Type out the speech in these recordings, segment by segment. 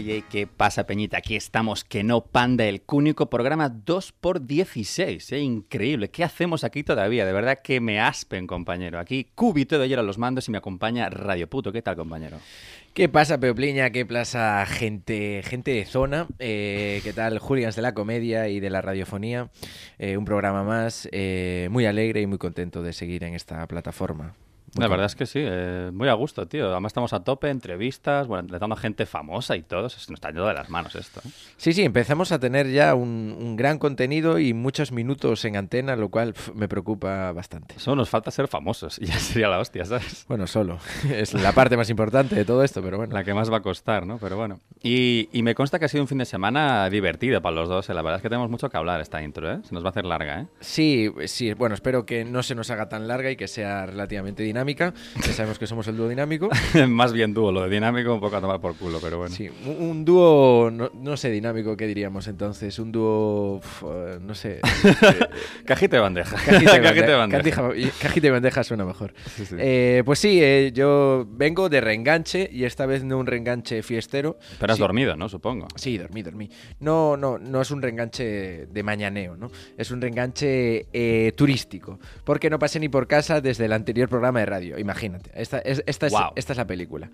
¿Qué pasa, Peñita? Aquí estamos, que no panda, el único programa 2x16, ¿eh? Increíble. ¿Qué hacemos aquí todavía? De verdad que me aspen, compañero. Aquí Cúbito de ayer a los mandos y me acompaña Radio Puto. ¿Qué tal, compañero? ¿Qué pasa, Peopliña? ¿Qué pasa, gente, gente de zona? Eh, ¿Qué tal, Julians de la comedia y de la radiofonía? Eh, un programa más, muy alegre y muy contento de seguir en esta plataforma. La verdad es que sí, eh, muy a gusto, tío. Además estamos a tope, entrevistas, bueno, entrevistando a gente famosa y todo. Se nos está yendo de las manos esto. ¿eh? Sí, sí, empezamos a tener ya un, un gran contenido y muchos minutos en antena, lo cual me preocupa bastante. Solo nos falta ser famosos y ya sería la hostia, ¿sabes? Bueno, solo. Es la parte más importante de todo esto, pero bueno. La que más va a costar, ¿no? Pero bueno. Y, y me consta que ha sido un fin de semana divertido para los dos. ¿eh? La verdad es que tenemos mucho que hablar esta intro, ¿eh? Se nos va a hacer larga, ¿eh? Sí, sí, bueno, espero que no se nos haga tan larga y que sea relativamente dinámica. Ya sabemos que somos el dúo dinámico. Más bien dúo, lo de dinámico un poco a tomar por culo, pero bueno. Sí, un, un dúo, no, no sé, dinámico, ¿qué diríamos entonces? Un dúo, uf, eh, no sé. Cajita de bandeja. Cajita de Cajita de bandeja. bandeja. Cajita- Cajita de bandeja suena mejor. Sí, sí. Eh, pues sí, eh, yo vengo de reenganche y esta vez no un reenganche fiestero. Pero has Sí. dormido, ¿no? Supongo. Sí, dormí, dormí. No, no, no es un reenganche de mañaneo, ¿no? Es un reenganche eh, turístico. Porque no pasé ni por casa desde el anterior programa de radio. Imagínate. Esta, es, esta, es, Guau. esta es la película.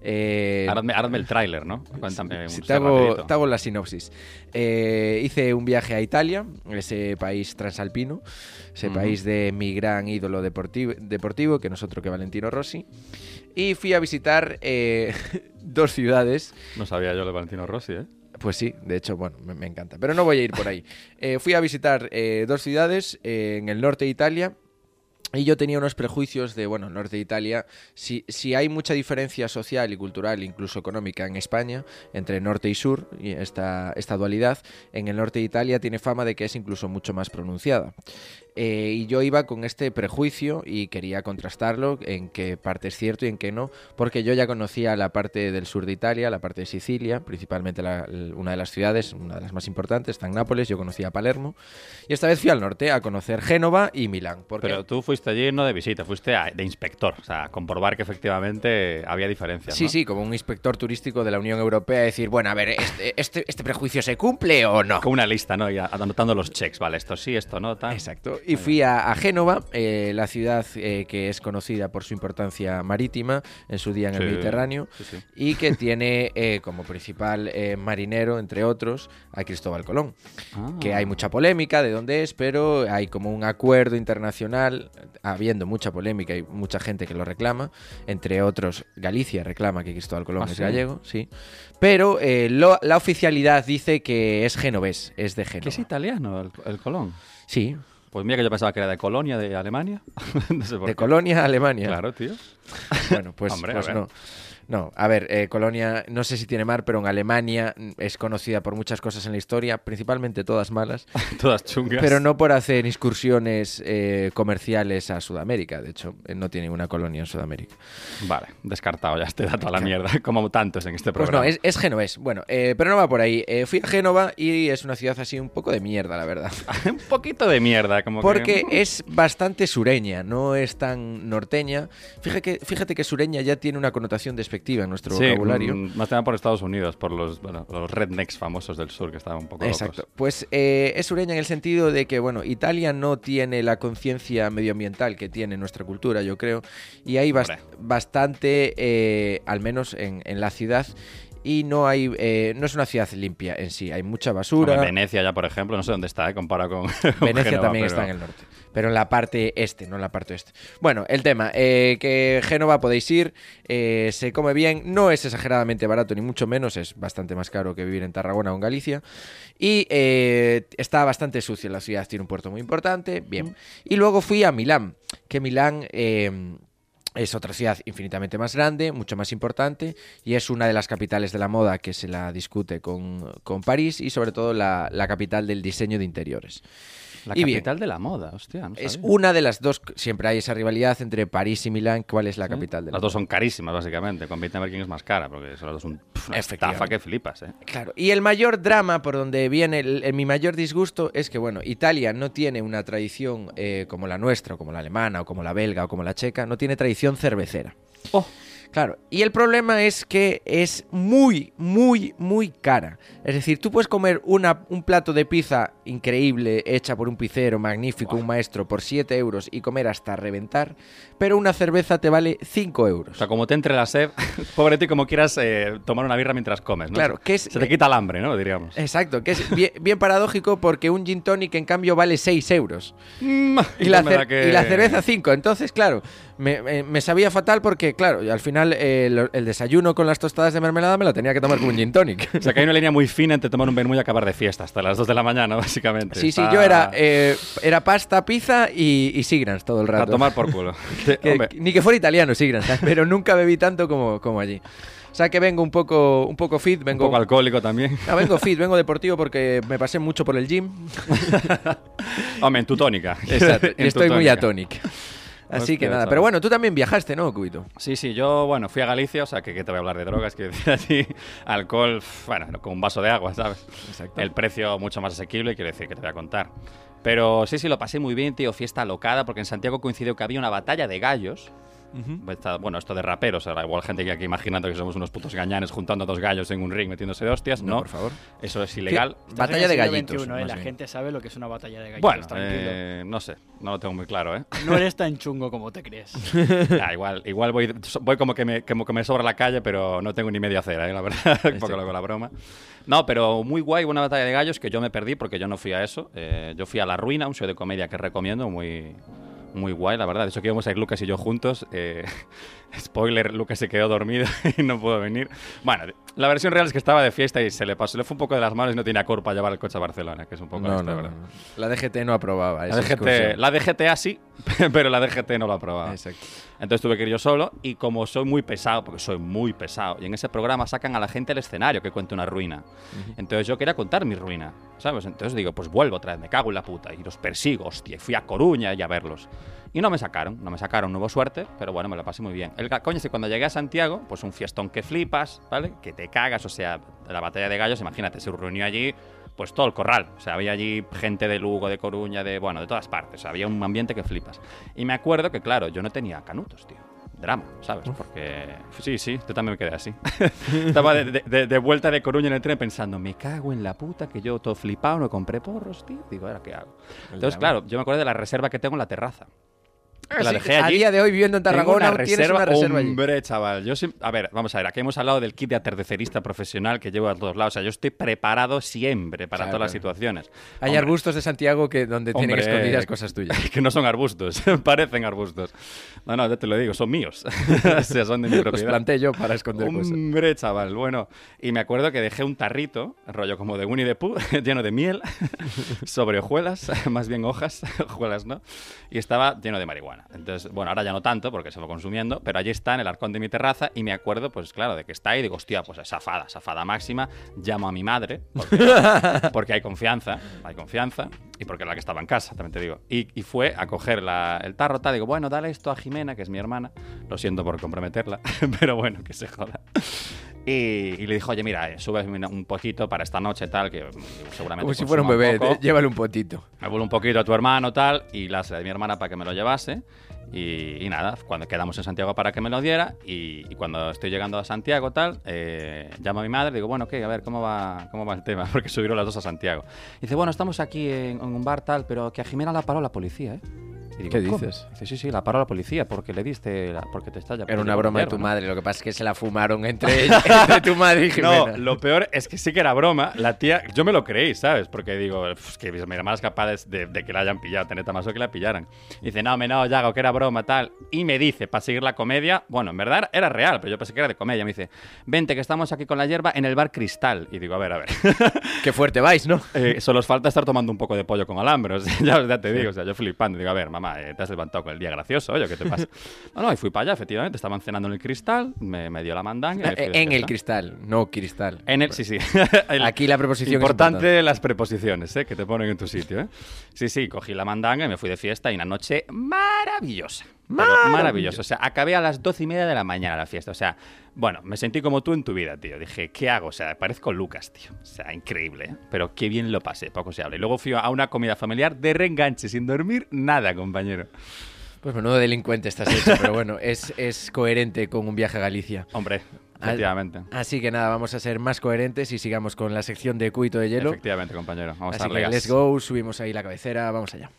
Eh, hazme, hazme el tráiler, ¿no? Cuéntame Sí, te, hago, rapidito. te hago la sinopsis. Eh, hice un viaje a Italia, ese país transalpino, ese país de mi gran ídolo deportivo, deportivo, que no es otro que Valentino Rossi. Y fui a visitar eh, dos ciudades. No sabía yo de Valentino Rossi, ¿eh? Pues sí, de hecho, bueno, me, me encanta. Pero no voy a ir por ahí. Eh, fui a visitar eh, dos ciudades eh, en el norte de Italia. Y yo tenía unos prejuicios de, bueno, norte de Italia, si, si hay mucha diferencia social y cultural, incluso económica en España, entre norte y sur, y esta, esta dualidad, en el norte de Italia tiene fama de que es incluso mucho más pronunciada. Eh, y yo iba con este prejuicio y quería contrastarlo en qué parte es cierto y en qué no, porque yo ya conocía la parte del sur de Italia, la parte de Sicilia, principalmente la- una de las ciudades, una de las más importantes, está en Nápoles, yo conocía Palermo, y esta vez fui al norte a conocer Génova y Milán. Porque Pero tú fuiste allí no de visita, fuiste a- de inspector. O sea, a comprobar que efectivamente había diferencias. Sí, ¿no? sí, como un inspector turístico de la Unión Europea, decir, bueno, a ver, ¿este, este, este prejuicio se cumple o no? Con una lista, ¿no? Y anotando los checks, vale, esto sí, esto no, tal. Exacto. Y fui a, a Génova, eh, la ciudad eh, que es conocida por su importancia marítima en su día en el Mediterráneo sí, sí. y que tiene eh, como principal eh, marinero, entre otros, a Cristóbal Colón. Ah. Que hay mucha polémica de dónde es, pero hay como un acuerdo internacional, habiendo mucha polémica y mucha gente que lo reclama, entre otros Galicia reclama que Cristóbal Colón ¿Ah, es gallego, sí. Pero eh, lo- la oficialidad dice que es genovés, es de Que Génova. es italiano el, el Colón. Sí, Pues mira que yo pensaba que era de Colonia, de Alemania. no sé por de qué. Colonia Alemania. Claro, tío. Bueno, pues, Hombre, a pues ver. no. No, a ver, eh, Colonia, no sé si tiene mar, pero en Alemania mm, es conocida por muchas cosas en la historia, principalmente todas malas, Todas chungas. pero no por hacer excursiones eh, comerciales a Sudamérica. De hecho, eh, no tiene ninguna colonia en Sudamérica. Vale, descartado ya este dato a la mierda. Como tantos en este Pues programa. no, es, es genovés. Bueno, eh, pero no va por ahí. Fui a Génova y es una ciudad así un poco de mierda, la verdad. un poquito de mierda, como Porque que... es bastante sureña, no es tan norteña. Fíjate que, fíjate que sureña ya tiene una connotación despectiva en nuestro Sí, vocabulario. mm, más que nada por Estados Unidos, por los, bueno, los rednecks famosos del sur que estaban un poco Exacto. locos. Pues eh, es sureña en el sentido de que, bueno, Italia no tiene la conciencia medioambiental que tiene nuestra cultura, yo creo, y hay Hombre. bastante, eh, al menos en, en la ciudad, y no hay, eh, no es una ciudad limpia en sí, hay mucha basura. Venecia ya, por ejemplo, no sé dónde está, ¿eh? comparado con con Venecia Génova, también pero- está en el norte, pero en la parte este, no en la parte oeste. Bueno, el tema, eh, que Génova podéis ir, eh, se come bien, no es exageradamente barato, ni mucho menos, es bastante más caro que vivir en Tarragona o en Galicia, y está bastante sucia la ciudad, tiene un puerto muy importante, bien. Y luego fui a Milán, que Milán... es otra ciudad infinitamente más grande, mucho más importante y es una de las capitales de la moda que se la discute con, con París y sobre todo la, la capital del diseño de interiores. La Y bien. capital de la moda, hostia. no Es una de las dos, siempre hay esa rivalidad entre París y Milán, ¿cuál es la capital de la Las dos son carísimas, básicamente. Compiten a ver quién es más cara, porque son las dos un, una estafa que flipas, ¿eh? Claro, y el mayor drama por donde viene el, el- mi mayor disgusto es que, bueno, Italia no tiene una tradición eh, como la nuestra, o como la alemana, o como la belga, o como la checa, no tiene tradición cervecera. Oh, Claro, y el problema es que es muy, muy, muy cara. Es decir, tú puedes comer una, un plato de pizza increíble, hecha por un pizzero magnífico, un maestro, por 7 euros y comer hasta reventar, pero una cerveza te vale 5 euros. o sea, como te entre la sed, pobre ti, como quieras eh, tomar una birra mientras comes, ¿no? Claro, que es- Se te quita el hambre, ¿no? Diríamos. Exacto, que es bien, bien paradójico porque un gin tonic en cambio vale 6 euros. Mm, Y la, que- y cerveza 5. Entonces, claro, me, me- me sabía fatal porque, claro, al final eh, lo- el desayuno con las tostadas de mermelada me lo tenía que tomar con un gin tonic. O sea, que hay una línea muy fina entre tomar un vermú y acabar de fiesta hasta las 2 de la mañana, básicamente. Sí, sí, yo era, eh, era pasta, pizza y, y Sigrans todo el A rato. tomar por culo. Que- ni que fuera italiano Sigrans, ¿sabes? pero nunca bebí tanto como, como allí. O sea que vengo un poco, un poco fit, un vengo, poco alcohólico también. Ah, vengo fit, vengo deportivo porque me pasé mucho por el gym. Hombre, en tu tónica. Exacto, En estoy muy atónico. Así que nada, pero bueno, tú también viajaste, ¿no, Cubito? Sí, sí, yo, bueno, fui a Galicia, o sea, que, que te voy a hablar de drogas, que decir así, alcohol, bueno, con un vaso de agua, ¿sabes? Exacto. El precio mucho más asequible, quiero decir, que te voy a contar. Pero sí, sí, lo pasé muy bien, tío, fiesta locada, porque en Santiago coincidió que había una batalla de gallos. Esta- Bueno, esto de raperos, ahora igual gente que aquí imaginando que somos unos putos gañanes juntando dos gallos en un ring metiéndose de hostias. No, por favor. Eso es ilegal. ¿Qué? Batalla de gallitos, XXI, ¿eh? más La bien. gente sabe lo que es una batalla de gallitos. Bueno, tranquilo. eh, no sé, no lo tengo muy claro, ¿eh? No eres tan chungo como te crees. Ah, igual, igual voy, voy como, que me, como que me sobra la calle, pero no tengo ni media cera, ¿eh? la verdad, un poco lo con la broma. No, pero muy guay, una batalla de gallos que yo me perdí porque yo no fui a eso. Eh, yo fui a La Ruina, un show de comedia que recomiendo, muy, muy guay, la verdad. De hecho, que íbamos a ir Lucas y yo juntos. eh, spoiler, Lucas se quedó dormido y no pudo venir. Bueno, la versión real es que estaba de fiesta y se le pasó, le fue un poco de las manos y no tenía culpa llevar el coche a Barcelona, que es un poco No, esto, no, ¿verdad? no. La DGT no aprobaba La DGT, la DGTA sí, pero la DGT no lo aprobaba. Exacto. Entonces tuve que ir yo solo y como soy muy pesado, porque soy muy pesado, y en ese programa sacan a la gente al escenario que cuente una ruina. Entonces yo quería contar mi ruina, ¿sabes? Entonces digo, pues vuelvo otra vez, me cago en la puta, y los persigo, hostia, fui a Coruña y a verlos. Y no me sacaron, no me sacaron, no hubo suerte, pero bueno, me lo pasé muy bien. El coño es que cuando llegué a Santiago, pues un fiestón que flipas, ¿vale? Que te cagas, o sea, la batalla de gallos, imagínate, se reunió allí pues todo el corral. O sea, había allí gente de Lugo, de Coruña, de, bueno, de todas partes. Había un ambiente que flipas. Y me acuerdo que, claro, yo no tenía canutos, tío. Drama, ¿sabes? Porque... Sí, sí, yo también me quedé así. Estaba de, de- de- de vuelta de Coruña en el tren pensando, me cago en la puta que yo todo flipado, no compré porros, tío. Digo, ¿ahora qué hago? Entonces, claro, yo me acuerdo de la reserva que tengo en la terraza. La dejé a allí. día de hoy viviendo en Tarragona una tienes una reserva allí. Hombre, chaval. Yo a ver, vamos a ver. Aquí hemos hablado del kit de atardecerista profesional que llevo a todos lados. O sea, yo estoy preparado siempre para Claro, todas las situaciones. Hay Hombre, arbustos de Santiago que donde tienen Hombre. escondidas cosas tuyas. que no son arbustos, parecen arbustos. No, no, ya te lo digo, son míos. o sea, son de mi Los propiedad. planté yo para esconder cosas. Hombre, chaval, bueno. Y me acuerdo que dejé un tarrito, rollo como de Winnie the Pooh, lleno de miel, sobre hojuelas, más bien hojas, hojuelas, ¿no? Y estaba lleno de marihuana. Entonces, bueno, ahora ya no tanto porque se lo consumiendo, pero allí está en el arcón de mi terraza y me acuerdo, pues claro, de que está ahí y digo, hostia, pues safada, safada máxima. Llamo a mi madre, porque, porque hay confianza, hay confianza, y porque es la que estaba en casa, también te digo. Y, y fue a coger la- el tarro, tal, digo, bueno, dale esto a Jimena, que es mi hermana. Lo siento por comprometerla, pero bueno, que se joda. Y, y le dijo, oye, mira, eh, sube un poquito para esta noche, tal, que mm, seguramente. Como si fuera un bebé, te- llévale un potito. Me vuelvo un poquito a tu hermano, tal, y la de mi hermana para que me lo llevase. Y, y nada, cuando quedamos en Santiago para que me lo diera, y, y cuando estoy llegando a Santiago, tal, eh, llamo a mi madre, digo, bueno, ¿qué? A ver, ¿cómo va, cómo va el tema? Porque subieron las dos a Santiago. Y dice, bueno, estamos aquí en, en un bar, tal, pero que a Jimena la paró la policía, ¿eh? Y digo, ¿Qué "¿Cómo?". dices? Dice, sí, sí, la paró la policía porque le diste, la- porque te está Era una broma de tu madre, lo que pasa es que se la fumaron entre, ¿no? entre tu madre y No, Jimena. lo peor es que sí que era broma. La tía, yo me lo creí, ¿sabes? Porque digo, "Pf, que mi hermana es capaz de, de que la hayan pillado, tener tamazo que la pillaran. Y dice, no, me no, Yago, que era broma, tal. Y me dice, para seguir la comedia, bueno, en verdad era real, pero yo pensé que era de comedia. Me dice, vente, que estamos aquí con la hierba en el bar Cristal. Y digo, a ver, a ver. Qué fuerte vais, ¿no? Eh, solo os falta estar tomando un poco de pollo con alambres. ya, ya te digo, o sea, yo flipando. Digo, a ver, mamá, eh, te has levantado con el día gracioso, oye, ¿qué te pasa? No, no, y fui para allá, efectivamente, estaban cenando en el cristal, me, me dio la mandanga. En el cristal, no cristal. En el, sí, sí. El- Aquí la preposición es importante, importante. las preposiciones, ¿eh? que te ponen en tu sitio. ¿eh? Sí, sí, cogí la mandanga y me fui de fiesta y una noche maravillosa. Pero maravillosa. O sea, acabé a las doce y media de la mañana la fiesta. O sea, bueno, me sentí como tú en tu vida, tío. Dije, ¿qué hago? O sea, parezco Lucas, tío. O sea, increíble, ¿eh? Pero qué bien lo pasé, poco se habla. Y luego fui a una comida familiar de reenganche, sin dormir nada, compañero. Pues menudo delincuente estás hecho, pero bueno, es, es coherente con un viaje a Galicia. Hombre, efectivamente. Así que nada, vamos a ser más coherentes y sigamos con la sección de cuito de hielo. Efectivamente, compañero. Vamos Así a que let's go, subimos ahí la cabecera, vamos allá.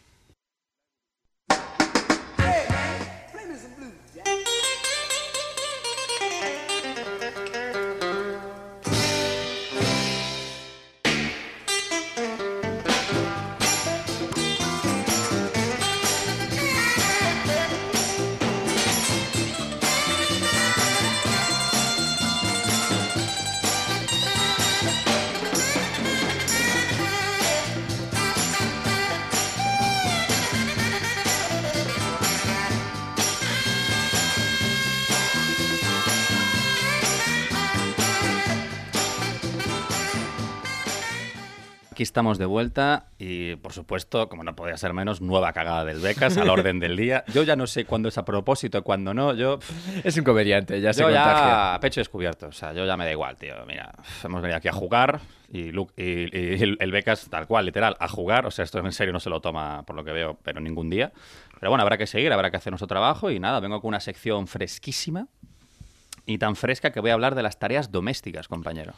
Aquí estamos de vuelta y, por supuesto, como no podía ser menos, nueva cagada del Becas al orden del día. Yo ya no sé cuándo es a propósito y cuándo no. Yo, Es un comediante, ya se yo contagia. ya pecho descubierto. O sea, yo ya me da igual, tío. Mira, hemos venido aquí a jugar y, Lu- y- y el, el Becas, tal cual, literal, a jugar. O sea, esto en serio no se lo toma, por lo que veo, pero ningún día. Pero bueno, habrá que seguir, habrá que hacer nuestro trabajo y nada, vengo con una sección fresquísima y tan fresca que voy a hablar de las tareas domésticas, compañero.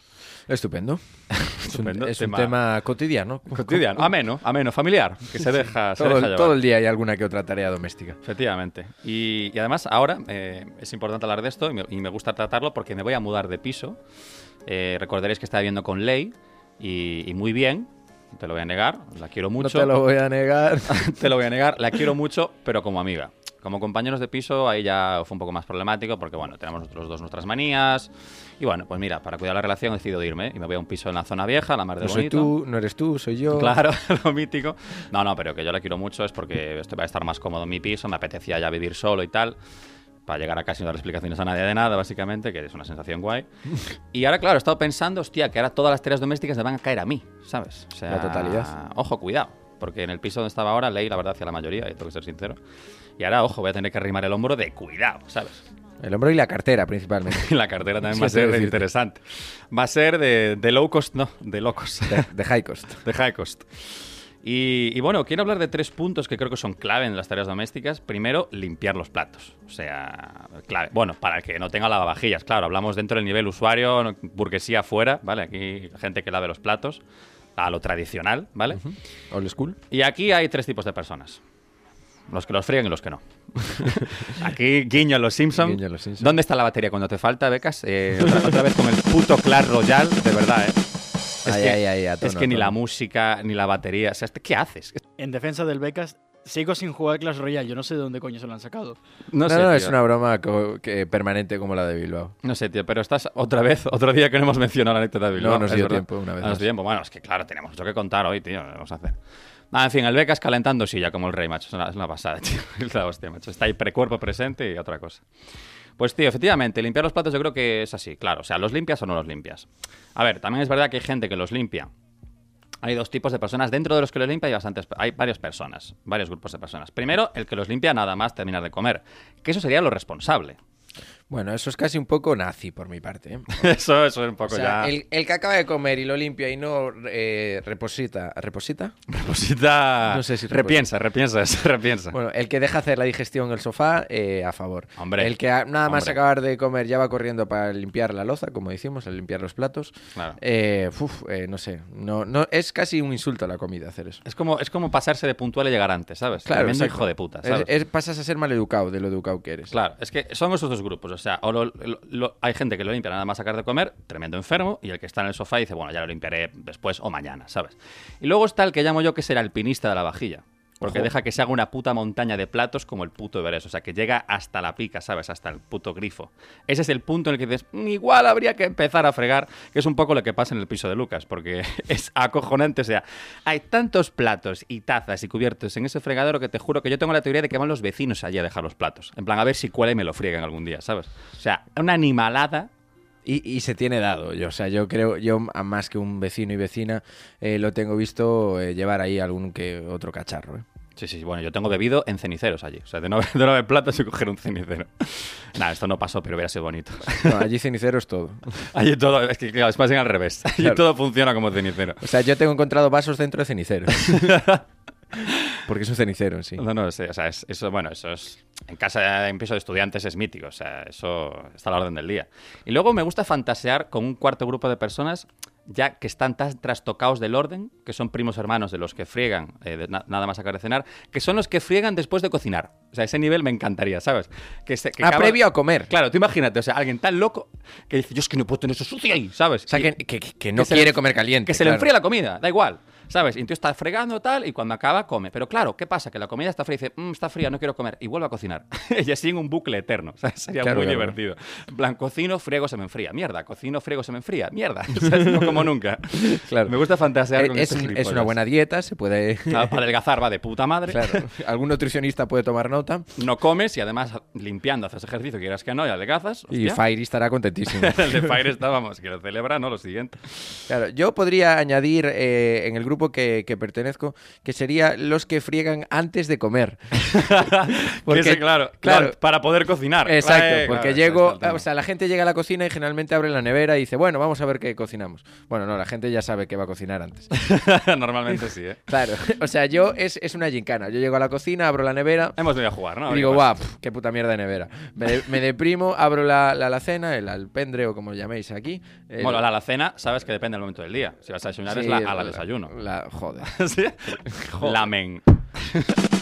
Estupendo. Es un, Estupendo, es un tema- tema cotidiano. Cotidiano, ameno, ameno, familiar, que se deja, se Todo, deja todo el día hay alguna que otra tarea doméstica. Efectivamente. Y, y además, ahora eh, es importante hablar de esto y me, y me gusta tratarlo porque me voy a mudar de piso. Eh, recordaréis que estaba viviendo con Ley y, y muy bien. Te lo voy a negar, la quiero mucho. No te lo voy a negar. Te lo voy a negar, la quiero mucho, pero como amiga. Como compañeros de piso, ahí ya fue un poco más problemático porque, bueno, tenemos nosotros dos nuestras manías. Y bueno, pues mira, para cuidar la relación he decidido irme y me voy a un piso en la zona vieja, la mar de No soy bonito. tú, no eres tú, soy yo. Claro, lo mítico. No, no, pero que yo la quiero mucho es porque estoy, va a estar más cómodo en mi piso, me apetecía ya vivir solo y tal. Para llegar a casi no dar explicaciones a nadie de nada, básicamente, que es una sensación guay. Y ahora, claro, he estado pensando, hostia, que ahora todas las tareas domésticas me van a caer a mí, ¿sabes? O sea, La totalidad. Ojo, cuidado. Porque en el piso donde estaba ahora, leí la verdad hacia la mayoría, y tengo que ser sincero. Y ahora, ojo, voy a tener que arrimar el hombro de cuidado, ¿sabes? El hombro y la cartera, principalmente. La cartera también Sí, va a ser interesante. Va a ser de, de low cost, no, de low cost. De, de high cost. de high cost. Y, y bueno, quiero hablar de tres puntos que creo que son clave en las tareas domésticas. Primero, limpiar los platos. O sea, clave. Bueno, para el que no tenga lavavajillas, claro, hablamos dentro del nivel usuario, burguesía fuera, ¿vale? Aquí gente que lave los platos, a lo tradicional, ¿vale? Old school. Y aquí hay tres tipos de personas. Los que los frían y los que no. Aquí, guiño a los Simpsons. Guiño a los Simpson. ¿Dónde está la batería cuando te falta, becas? Eh, otra, otra vez con el puto Clash Royale, de verdad, ¿eh? Es Ay, que, ay, ay, a es tono, que a ni la música, ni la batería. O sea, este- ¿qué haces? En defensa del Becas, sigo sin jugar Clash Royale. Yo no sé de dónde coño se lo han sacado. No, No, sé, no, es una broma co- que, permanente como la de Bilbao. No sé, tío, pero estás otra vez, otro día que no hemos mencionado la anécdota de Bilbao. No nos dio tiempo una vez No nos más. dio tiempo. Bueno, es que claro, tenemos mucho que contar hoy, tío. ¿qué Vamos a hacer. Nada, en fin, el Becas calentando silla como el rey, macho. Es una, pasada, tío. La. Está ahí precuerpo presente y otra cosa. Pues tío, efectivamente, limpiar los platos yo creo que es así, claro. O sea, ¿los limpias o no los limpias? A ver, también es verdad que hay gente que los limpia. Hay dos tipos de personas. Dentro de los que los limpia hay, bastantes, hay varias personas, varios grupos de personas. Primero, el que los limpia nada más terminar de comer. Que eso sería lo responsable. Bueno, eso es casi un poco nazi por mi parte. ¿eh? eso, eso es un O poco sea, ya... el, el que acaba de comer y lo limpia y no eh, reposita. ¿Reposita? Reposita. No sé si repiensa, repiensa, eso, repiensa. Bueno, el que deja hacer la digestión en el sofá, eh, a favor. Hombre, El que nada más acabar de comer ya va corriendo para limpiar la loza, como decimos, al limpiar los platos. Claro. Eh, uf, no sé. No, no, es casi un insulto a la comida hacer eso. Es como, es como pasarse de puntual y llegar antes, ¿sabes? Exacto. hijo de puta, Es- ¿sabes? es- pasas a ser mal educado de lo educado que eres. Claro, es que son esos dos grupos. O sea, o lo- hay gente que lo limpia nada más sacar de comer, tremendo enfermo, y el que está en el sofá dice, bueno, ya lo limpiaré después o mañana, ¿sabes? Y luego está el que llamo yo que es el alpinista de la vajilla. Porque Ojo. deja que se haga una puta montaña de platos como el puto Everest. O sea, que llega hasta la pica, ¿sabes? Hasta el puto grifo. Ese es el punto en el que dices, "Mm, igual habría que empezar a fregar, que es un poco lo que pasa en el piso de Lucas, porque es acojonante. O sea, hay tantos platos y tazas y cubiertos en ese fregadero que te juro que yo tengo la teoría de que van los vecinos allí a dejar los platos. En plan, a ver si cuela y me lo friegan algún día, ¿sabes? O sea, una animalada. Y, y se tiene dado. Yo, o sea, yo creo, yo a más que un vecino y vecina, eh, lo tengo visto eh, llevar ahí algún que otro cacharro. ¿eh? Sí, sí, bueno, yo tengo bebido en ceniceros allí. O sea, de no, de no haber platos y coger un cenicero. Nada, esto no pasó, pero hubiera sido bonito. No, allí cenicero es todo. Allí todo, es que claro, es más bien al revés. Allí Claro. todo funciona como cenicero. O sea, yo tengo encontrado vasos dentro de ceniceros. Porque es un cenicero en sí. No, no, sí, o sea, es- eso, bueno, eso es. En casa, en piso de estudiantes es mítico, o sea, eso está a la orden del día. Y luego me gusta fantasear con un cuarto grupo de personas ya que están tan trastocados del orden, que son primos hermanos de los que friegan, eh, de na- nada más sacar de cenar, que son los que friegan después de cocinar. O sea, ese nivel me encantaría, ¿sabes? Que, se, que Ah, acaba- previo a comer. Claro, tú imagínate, o sea, alguien tan loco que dice, yo es que no puedo tener eso sucio ahí, ¿sabes? O sea, Y- que, que- que no quiere comer caliente. que se le claro. enfría la comida, da igual. ¿Sabes? Y entonces está fregando tal y cuando acaba come. Pero claro, ¿qué pasa? Que la comida está fría y dice, "Mm, está fría, no quiero comer. Y vuelve a cocinar. y así en un bucle eterno. Sea, sería Claro, muy claro. divertido. En plan, cocino, friego, se me enfría. Mierda, cocino, friego, se me enfría. Mierda. No como nunca. Claro. Me gusta fantasear Eh, con es, un- es una buena dieta, se puede... Claro, para adelgazar va de puta madre. Claro, algún nutricionista puede tomar nota. No comes y además limpiando haces ejercicio, quieras que no, y adelgazas. Y hostia. Fairy estará contentísimo. El de Fire está, vamos, que lo celebra, ¿no? Lo siguiente. Claro, yo podría añadir eh, en el grupo que, que pertenezco que sería los que friegan antes de comer. Porque, claro, claro. claro, para poder cocinar. Exacto, porque claro, llego, o sea, la gente llega a la cocina y generalmente abre la nevera y dice, bueno, vamos a ver qué cocinamos. Bueno, no, la gente ya sabe que va a cocinar antes. Normalmente sí, ¿eh? Claro, o sea, yo es, es una gincana. Yo llego a la cocina, abro la nevera Hemos venido a jugar, ¿no? y digo, guau, qué puta mierda de nevera. Me, de- me deprimo, abro la, la alacena, el alpendre o como lo llaméis aquí. el- Bueno, la alacena, sabes que depende del momento del día. Si vas a desayunar es la, a la desayuno. la- joder. ¿Sí? Lamen.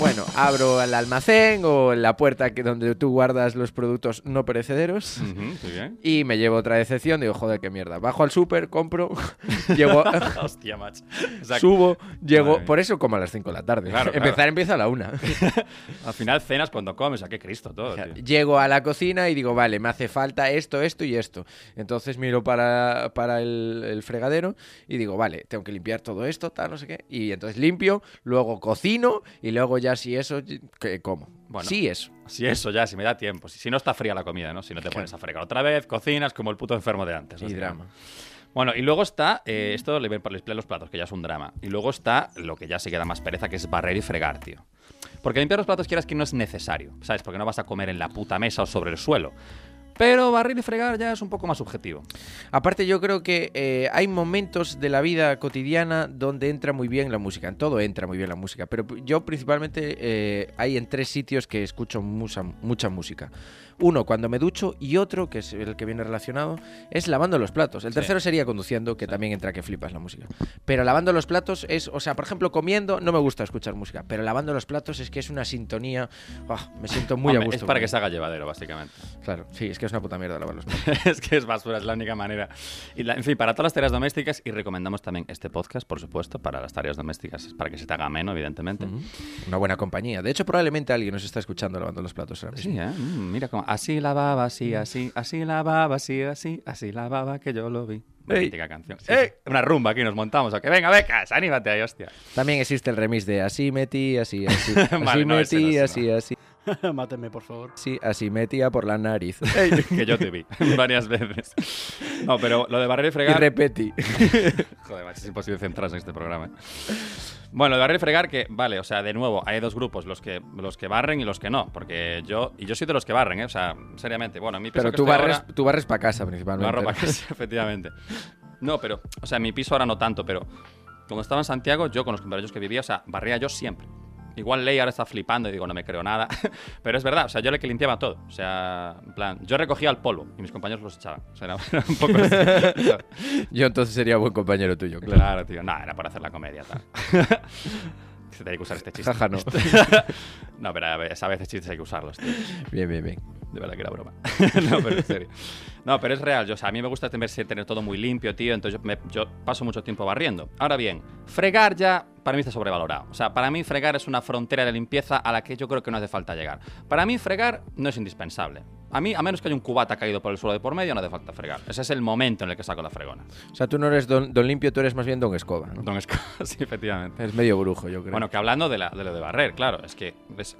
Bueno, abro el almacén o la puerta que, donde tú guardas los productos no perecederos. Ujú, muy bien. Y me llevo otra decepción, digo, joder, qué mierda. Bajo al súper, compro, llego, Hostia, macho. O sea, subo, llego. Por eso como a las 5 de la tarde. Claro, claro. Empezar empieza a la 1. Al final cenas cuando comes. ¿A qué Cristo todo, tío? Llego a la cocina y digo, vale, me hace falta esto, esto y esto. Entonces miro para, para el, el fregadero y digo, vale, tengo que limpiar todo esto, tal, no sé qué. Y entonces limpio, luego cocino y luego ya si eso, que como. Bueno. Sí, eso. Si eso ya, si me da tiempo. Si, si no está fría la comida, ¿no? Si no te pones a fregar otra vez, cocinas como el puto enfermo de antes. Y drama. Bueno, y luego está, eh, esto le limpiar los platos, que ya es un drama. Y luego está lo que ya se queda más pereza, que es barrer y fregar, tío. Porque limpiar los platos quieras que no es necesario, ¿sabes? Porque no vas a comer en la puta mesa o sobre el suelo. Pero barrer y fregar ya es un poco más subjetivo. Aparte yo creo que eh, hay momentos de la vida cotidiana donde entra muy bien la música. En todo entra muy bien la música. Pero yo principalmente eh, hay en tres sitios que escucho mucha, mucha música. Uno, cuando me ducho, y otro, que es el que viene relacionado, es lavando los platos. El Sí. tercero sería conduciendo, que también entra que flipas la música. Pero lavando los platos es, o sea, por ejemplo, comiendo no me gusta escuchar música, pero lavando los platos es que es una sintonía, me siento muy Hombre, a gusto. Es para que se haga llevadero, básicamente. Claro, sí, es que es una puta mierda lavar los platos. es que es basura, es la única manera. Y la- en fin, para todas las tareas domésticas, y recomendamos también este podcast, por supuesto, para las tareas domésticas, para que se te haga ameno, evidentemente. Una buena compañía. De hecho, probablemente alguien nos está escuchando lavando los platos ahora mismo. Sí, ¿eh? Mm, mira cómo. Así lavaba, así, así, así lavaba, así, así, así lavaba, que yo lo vi. Mítica canción. Sí, sí. Una rumba aquí nos montamos. Venga, becas, anímate ahí, hostia. También existe el remix de así metí, así, así, así Vale, no, metí, no. así, así, Máteme, por favor. así, así metía por la nariz. que yo te vi varias veces. No, pero lo de barrer y y fregar. repetí. Joder, macho, es imposible centrarse en este programa. Bueno, de barrer y fregar, que vale, o sea, de nuevo, hay dos grupos, los que, los que barren y los que no. Porque yo, y yo soy de los que barren, ¿eh? O sea, seriamente. Bueno, en mi piso Pero que tú barres, ahora- tú barres para casa principalmente. Barro para casa, efectivamente. No, pero, o sea, en mi piso ahora no tanto, pero cuando estaba en Santiago, yo con los compañeros que vivía, o sea, barría yo siempre. Igual Ley ahora está flipando y digo, no me creo nada. pero es verdad, o sea, yo le que limpiaba todo. O sea, en plan, yo recogía el polvo y mis compañeros los echaban. O sea, era, era un poco así. Yo entonces sería buen compañero tuyo, claro. Claro, tío. No, era por hacer la comedia, tal. Se tenía que usar este chiste. Jaja, no. no, pero a veces chistes hay que usarlos, tío. Bien, bien, bien. De verdad que era broma. no, pero en serio. No, pero es real. Yo, o sea, a mí me gusta tener, tener todo muy limpio, tío. Entonces yo, me- yo paso mucho tiempo barriendo. Ahora bien, fregar ya para mí está sobrevalorado. O sea, para mí fregar es una frontera de limpieza a la que yo creo que no hace falta llegar. Para mí fregar no es indispensable. A mí, a menos que haya un cubata caído por el suelo de por medio, no hace falta fregar. Ese es el momento en el que saco la fregona. O sea, tú no eres don, don limpio, tú eres más bien don escoba, ¿no? Don Esco- sí, efectivamente. Es medio brujo, yo creo. Bueno, que hablando de, la- de lo de barrer, claro, es que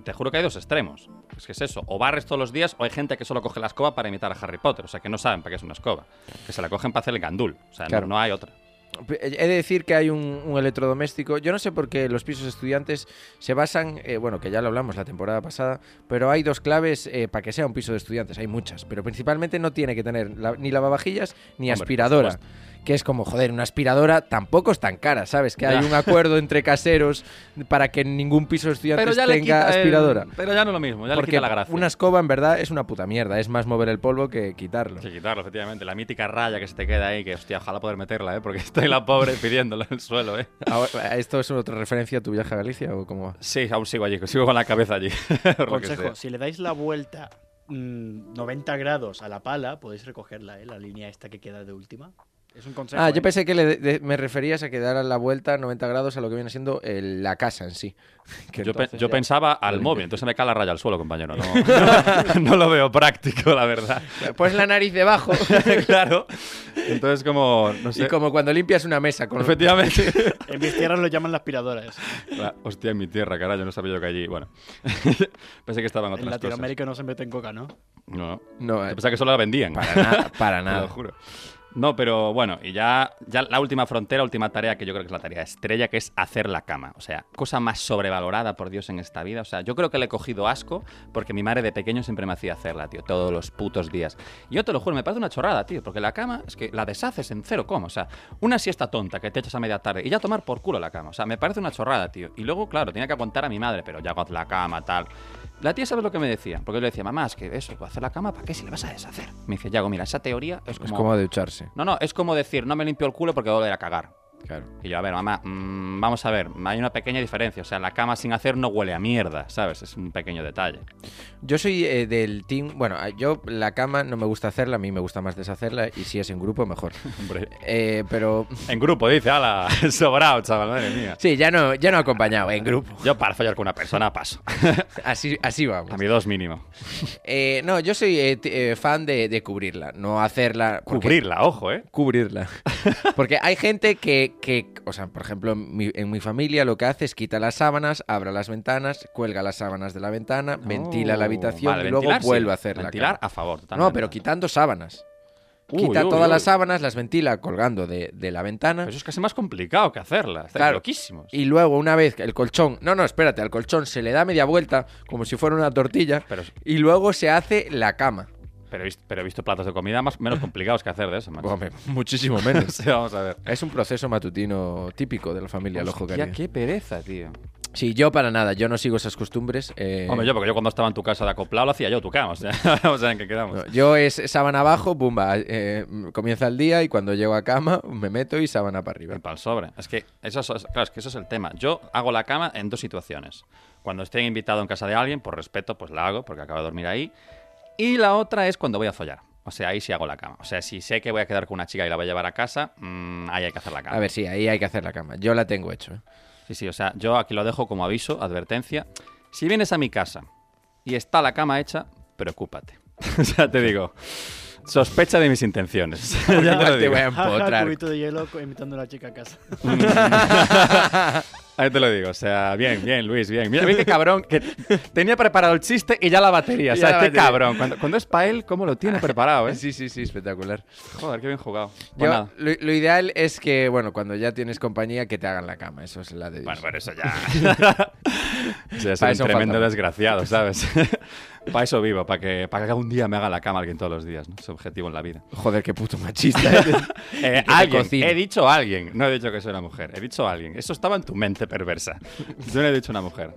te juro que hay dos extremos. Es que es eso, o barres todos los días o hay gente que solo coge la escoba para imitar a Harry Potter, o sea, que no saben para qué es una escoba, que se la cogen para hacer el gandul, o sea, no- Claro. no, hay otra. He de decir que hay un, un electrodoméstico. Yo no sé por qué los pisos estudiantes se basan, eh, bueno, que ya lo hablamos la temporada pasada, pero hay dos claves eh, para que sea un piso de estudiantes. Hay muchas, pero principalmente no tiene que tener la- ni lavavajillas ni Hombre, aspiradora. Que es como, joder, una aspiradora tampoco es tan cara, ¿sabes? Que hay un acuerdo entre caseros para que ningún piso de estudiantes Pero ya le tenga el- aspiradora. pero ya no es lo mismo, ya le Porque quita la gracia. una escoba en verdad es una puta mierda, es más mover el polvo que quitarlo. Sí, quitarlo, efectivamente. La mítica raya que se te queda ahí, que hostia, ojalá poder meterla, ¿eh? Porque estoy la pobre pidiéndola en el suelo, ¿eh? Ahora, ¿Esto es otra referencia a tu viaje a Galicia o cómo va? Sí, aún sigo allí, sigo con la cabeza allí. Consejo, si le dais la vuelta mm, 90 grados a la pala, podéis recogerla, ¿eh? La línea esta que queda de última. Es un consejo. Ah, ¿eh? yo pensé que le- de- me referías a que dar la vuelta 90 grados a lo que viene siendo el- la casa en sí. Que Yo, pe- yo ya- pensaba al móvil, entonces me cae la raya al suelo, compañero. No, no lo veo práctico, la verdad. Pues la nariz debajo. claro. Entonces, como. No sé. y como cuando limpias una mesa con Efectivamente. En mis tierras lo llaman la aspiradora. eso. Ah, Hostia, en mi tierra, carajo, no sabía yo que allí. Bueno. Pensé que estaban En otras cosas. Latinoamérica no se mete en coca, ¿no? No, no. No, eh, pensaba que solo la vendían. para nada, para Te lo nada. juro. No, pero bueno, y ya, ya la última frontera, última tarea que yo creo que es la tarea estrella, que es hacer la cama. O sea, cosa más sobrevalorada, por Dios, en esta vida. O sea, yo creo que le he cogido asco porque mi madre de pequeño siempre me hacía hacerla, tío, todos los putos días. Y yo te lo juro, me parece una chorrada, tío, porque la cama es que la deshaces en cero coma. O sea, una siesta tonta que te echas a media tarde y ya tomar por culo la cama. O sea, me parece una chorrada, tío. Y luego, claro, tenía que aguantar a mi madre, pero ya hago la cama, tal. La tía, ¿sabes lo que me decía? Porque yo le decía, mamá, es que eso, hacer la cama, ¿para qué si le vas a deshacer? Me dice, Yago, mira, esa teoría es Es como ducharse. no, no, es como decir, no me limpio el culo porque voy a volver a cagar. Claro. Y yo, a ver, mamá, mm, vamos a ver, hay una pequeña diferencia. O sea, la cama sin hacer no huele a mierda, ¿sabes? Es un pequeño detalle. Yo soy eh, del team. Bueno, a- yo la cama no me gusta hacerla, a mí me gusta más deshacerla y si es en grupo, mejor. Hombre. Eh, pero En grupo, dice, ala, sobrado, chaval, madre mía. sí, ya no, ya no acompañado, en grupo. Yo para follar con una persona paso. Así, así vamos. A mi dos mínimo. Eh, no, yo soy fan de, de cubrirla, no hacerla. porque- Cubrirla, ojo, ¿eh? Cubrirla. Porque hay gente que, que, o sea, por ejemplo, en mi, en mi familia lo que hace es quita las sábanas, abre las ventanas, cuelga las sábanas de la ventana, ventila la Oh, habitación vale, y luego vuelve a hacer la Ventilar a favor, totalmente. No, pero quitando sábanas. Uy, Quita uy, todas uy. las sábanas, las ventila colgando de, de la ventana. Pero eso es casi más complicado que hacerla. Estáis Claro. loquísimos. Y luego, una vez que el colchón. No, no, espérate, al colchón se le da media vuelta, como si fuera una tortilla. Pero, Y luego se hace la cama. Pero, he visto, pero he visto platos de comida más, menos complicados que hacer de eso, macho. Hombre, muchísimo menos. Sí, vamos a ver. es un proceso matutino típico de la familia Lojo Hostia, Caribe. qué pereza, tío. Sí, yo para nada, yo no sigo esas costumbres. eh, Hombre, yo, porque yo cuando estaba en tu casa de acoplado lo hacía yo, tu cama. O sea, vamos a ver en qué quedamos. no, yo es sábana abajo, bumba, eh, comienza el día y cuando llego a cama me meto y sábana para arriba. El pal sobre. Es que eso es, claro, es que eso es el tema. Yo hago la cama en dos situaciones. Cuando estoy invitado en casa de alguien, por respeto, pues la hago, porque acabo de dormir ahí. Y la otra es cuando voy a follar. O sea, ahí sí hago la cama. O sea, si sé que voy a quedar con una chica y la voy a llevar a casa, mm, ahí hay que hacer la cama. A ver, sí, ahí hay que hacer la cama. Yo la tengo hecho. ¿eh? Sí, sí, o sea, yo aquí lo dejo como aviso, advertencia. Si vienes a mi casa y está la cama hecha, preocúpate. o sea, te digo, sospecha de mis intenciones. ya te lo Te voy a empotrar. cubito de hielo invitando a la chica a casa. Ahí te lo digo, o sea, bien, bien, Luis, bien. Mira, mira qué cabrón, que tenía preparado el chiste y ya la batería. O sea, qué cabrón. Cuando, cuando es para él, ¿cómo lo tiene preparado, eh? Sí, sí, sí, espectacular. Joder, qué bien jugado. Pues Yo, lo, lo ideal es que, bueno, cuando ya tienes compañía, que te hagan la cama. Eso es la de Dios. Bueno, pero eso ya. o sea, es un tremendo falta. desgraciado, ¿sabes? Para eso vivo, para que, para que un día me haga la cama alguien todos los días, ¿no? Es objetivo en la vida. Joder, qué puto machista. ¿eh? Eh, alguien, he dicho alguien, no he dicho que soy una mujer, he dicho alguien. Eso estaba en tu mente perversa. Yo no he dicho una mujer.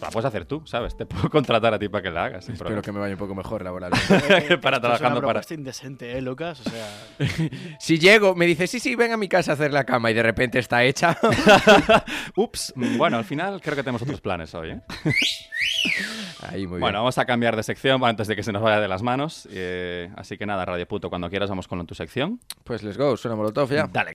La puedes hacer tú, ¿sabes? Te puedo contratar a ti para que la hagas. Espero problema. que me vaya un poco mejor laboralmente. para trabajando es una para. indecente, ¿eh, Lucas? O sea, si llego, me dice, sí, sí, ven a mi casa a hacer la cama y de repente está hecha. Ups. mm, Bueno, al final creo que tenemos otros planes hoy, ¿eh? Ahí, muy Bueno, bien. vamos a cambiar de sección antes de que se nos vaya de las manos. eh, así que nada, Radio Puto, cuando quieras vamos con tu sección. Pues let's go, suena Molotov ya. Dale.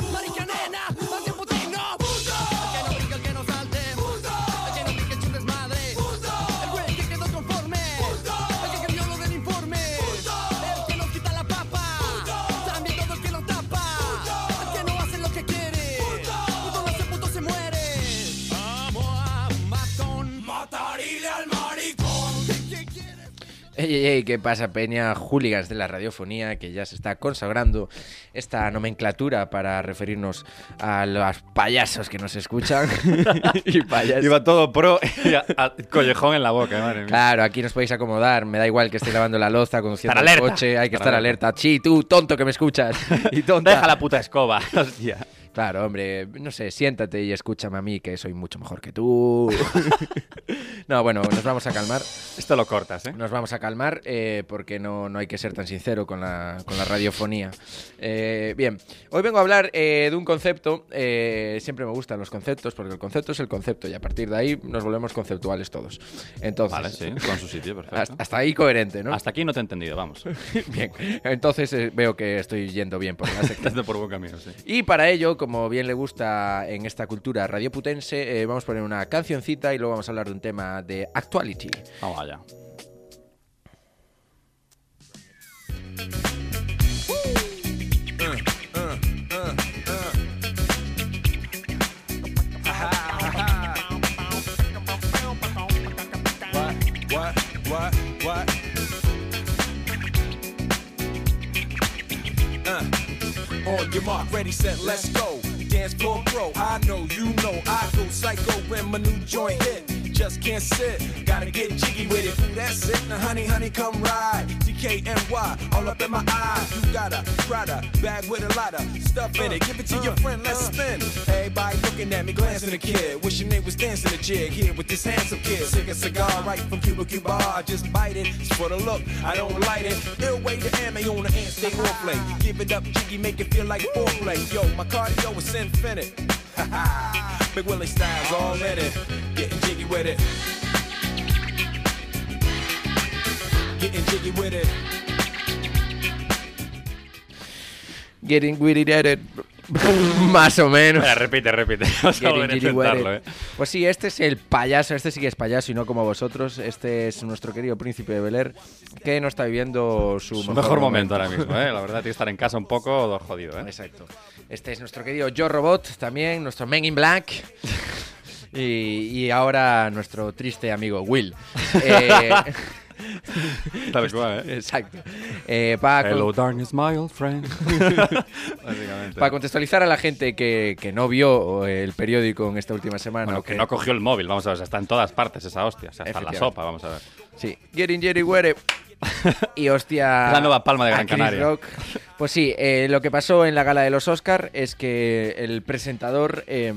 ¿qué pasa, Peña? Hooligans de la radiofonía, que ya se está consagrando esta nomenclatura para referirnos a los payasos que nos escuchan. y payasos. Iba todo pro y a- a- collejón en la boca, madre mía. Claro, aquí nos podéis acomodar. Me da igual que esté lavando la loza, conduciendo el alerta. coche. Hay que Estar estar alerta. Sí, tú, tonto que me escuchas. Y tonta. Deja la puta escoba. Hostia. Claro, hombre, no sé, siéntate y escúchame a mí, que soy mucho mejor que tú. no, bueno, nos vamos a calmar. Esto lo cortas, ¿eh? Nos vamos a calmar eh, porque no, no hay que ser tan sincero con la, con la radiofonía. Eh, bien, hoy vengo a hablar eh, de un concepto. eh, siempre me gustan los conceptos porque el concepto es el concepto y a partir de ahí nos volvemos conceptuales todos. Entonces, Vale, sí, con su sitio, perfecto. hasta, ahí coherente, ¿no? Hasta aquí no te he entendido, vamos. Bien, entonces eh, veo que estoy yendo bien por la secta. Por buen camino, sí. Y para ello, como bien le gusta en esta cultura radioputense, eh, vamos a poner una cancioncita y luego vamos a hablar de un tema de actuality. Vamos allá. On your mark, ready, set, let's go. Dance floor pro, I know, you know, I go psycho when my new joint hit. Just can't sit, gotta get jiggy with it. Ooh, that's it, now honey, honey, come ride. DKNY, all up in my eye. You got a Prada bag with a lot of stuff in it. Give it to your friend, let's spin. Everybody looking at me, glancing at kid. Wishing they was dancing a jig here with this handsome kid. Sick a cigar right from Cuba Cuba. Just bite it. It's for the look, I don't light it. Ill way to ammo on the hand, stay play. Give it up, jiggy, make it feel like foreplay. Yo, my cardio is infinite. Ha ha. Big Willie styles all in it. Getting jiggy with it. Getting jiggy with it. Getting witty at it. Más o menos. Espera, repite, repite. Vamos a volver a with intentarlo, it. ¿eh? Pues sí, este es el payaso, este sí que es payaso y no como vosotros. Este es nuestro querido príncipe de Bel Air que no está viviendo su, Su mejor momento ahora mismo, ¿eh? La verdad, tiene que estar en casa un poco jodido, ¿eh? Exacto. Este es nuestro querido Joe Robot, también, nuestro Men in Black. Y, y ahora nuestro triste amigo Will. Eh, Tal cual, ¿eh? exacto. Eh, para, Hello, darkness, my old friend. Básicamente. para contextualizar a la gente que, que no vio el periódico en esta última semana. Bueno, o que no cogió el móvil, vamos a ver, está en todas partes esa hostia, o sea, está en la sopa, vamos a ver. Sí, Getting Jerry Were. Y hostia. La nueva palma de Gran Canaria. Rock. Pues sí, eh, lo que pasó en la gala de los Oscar es que el presentador eh,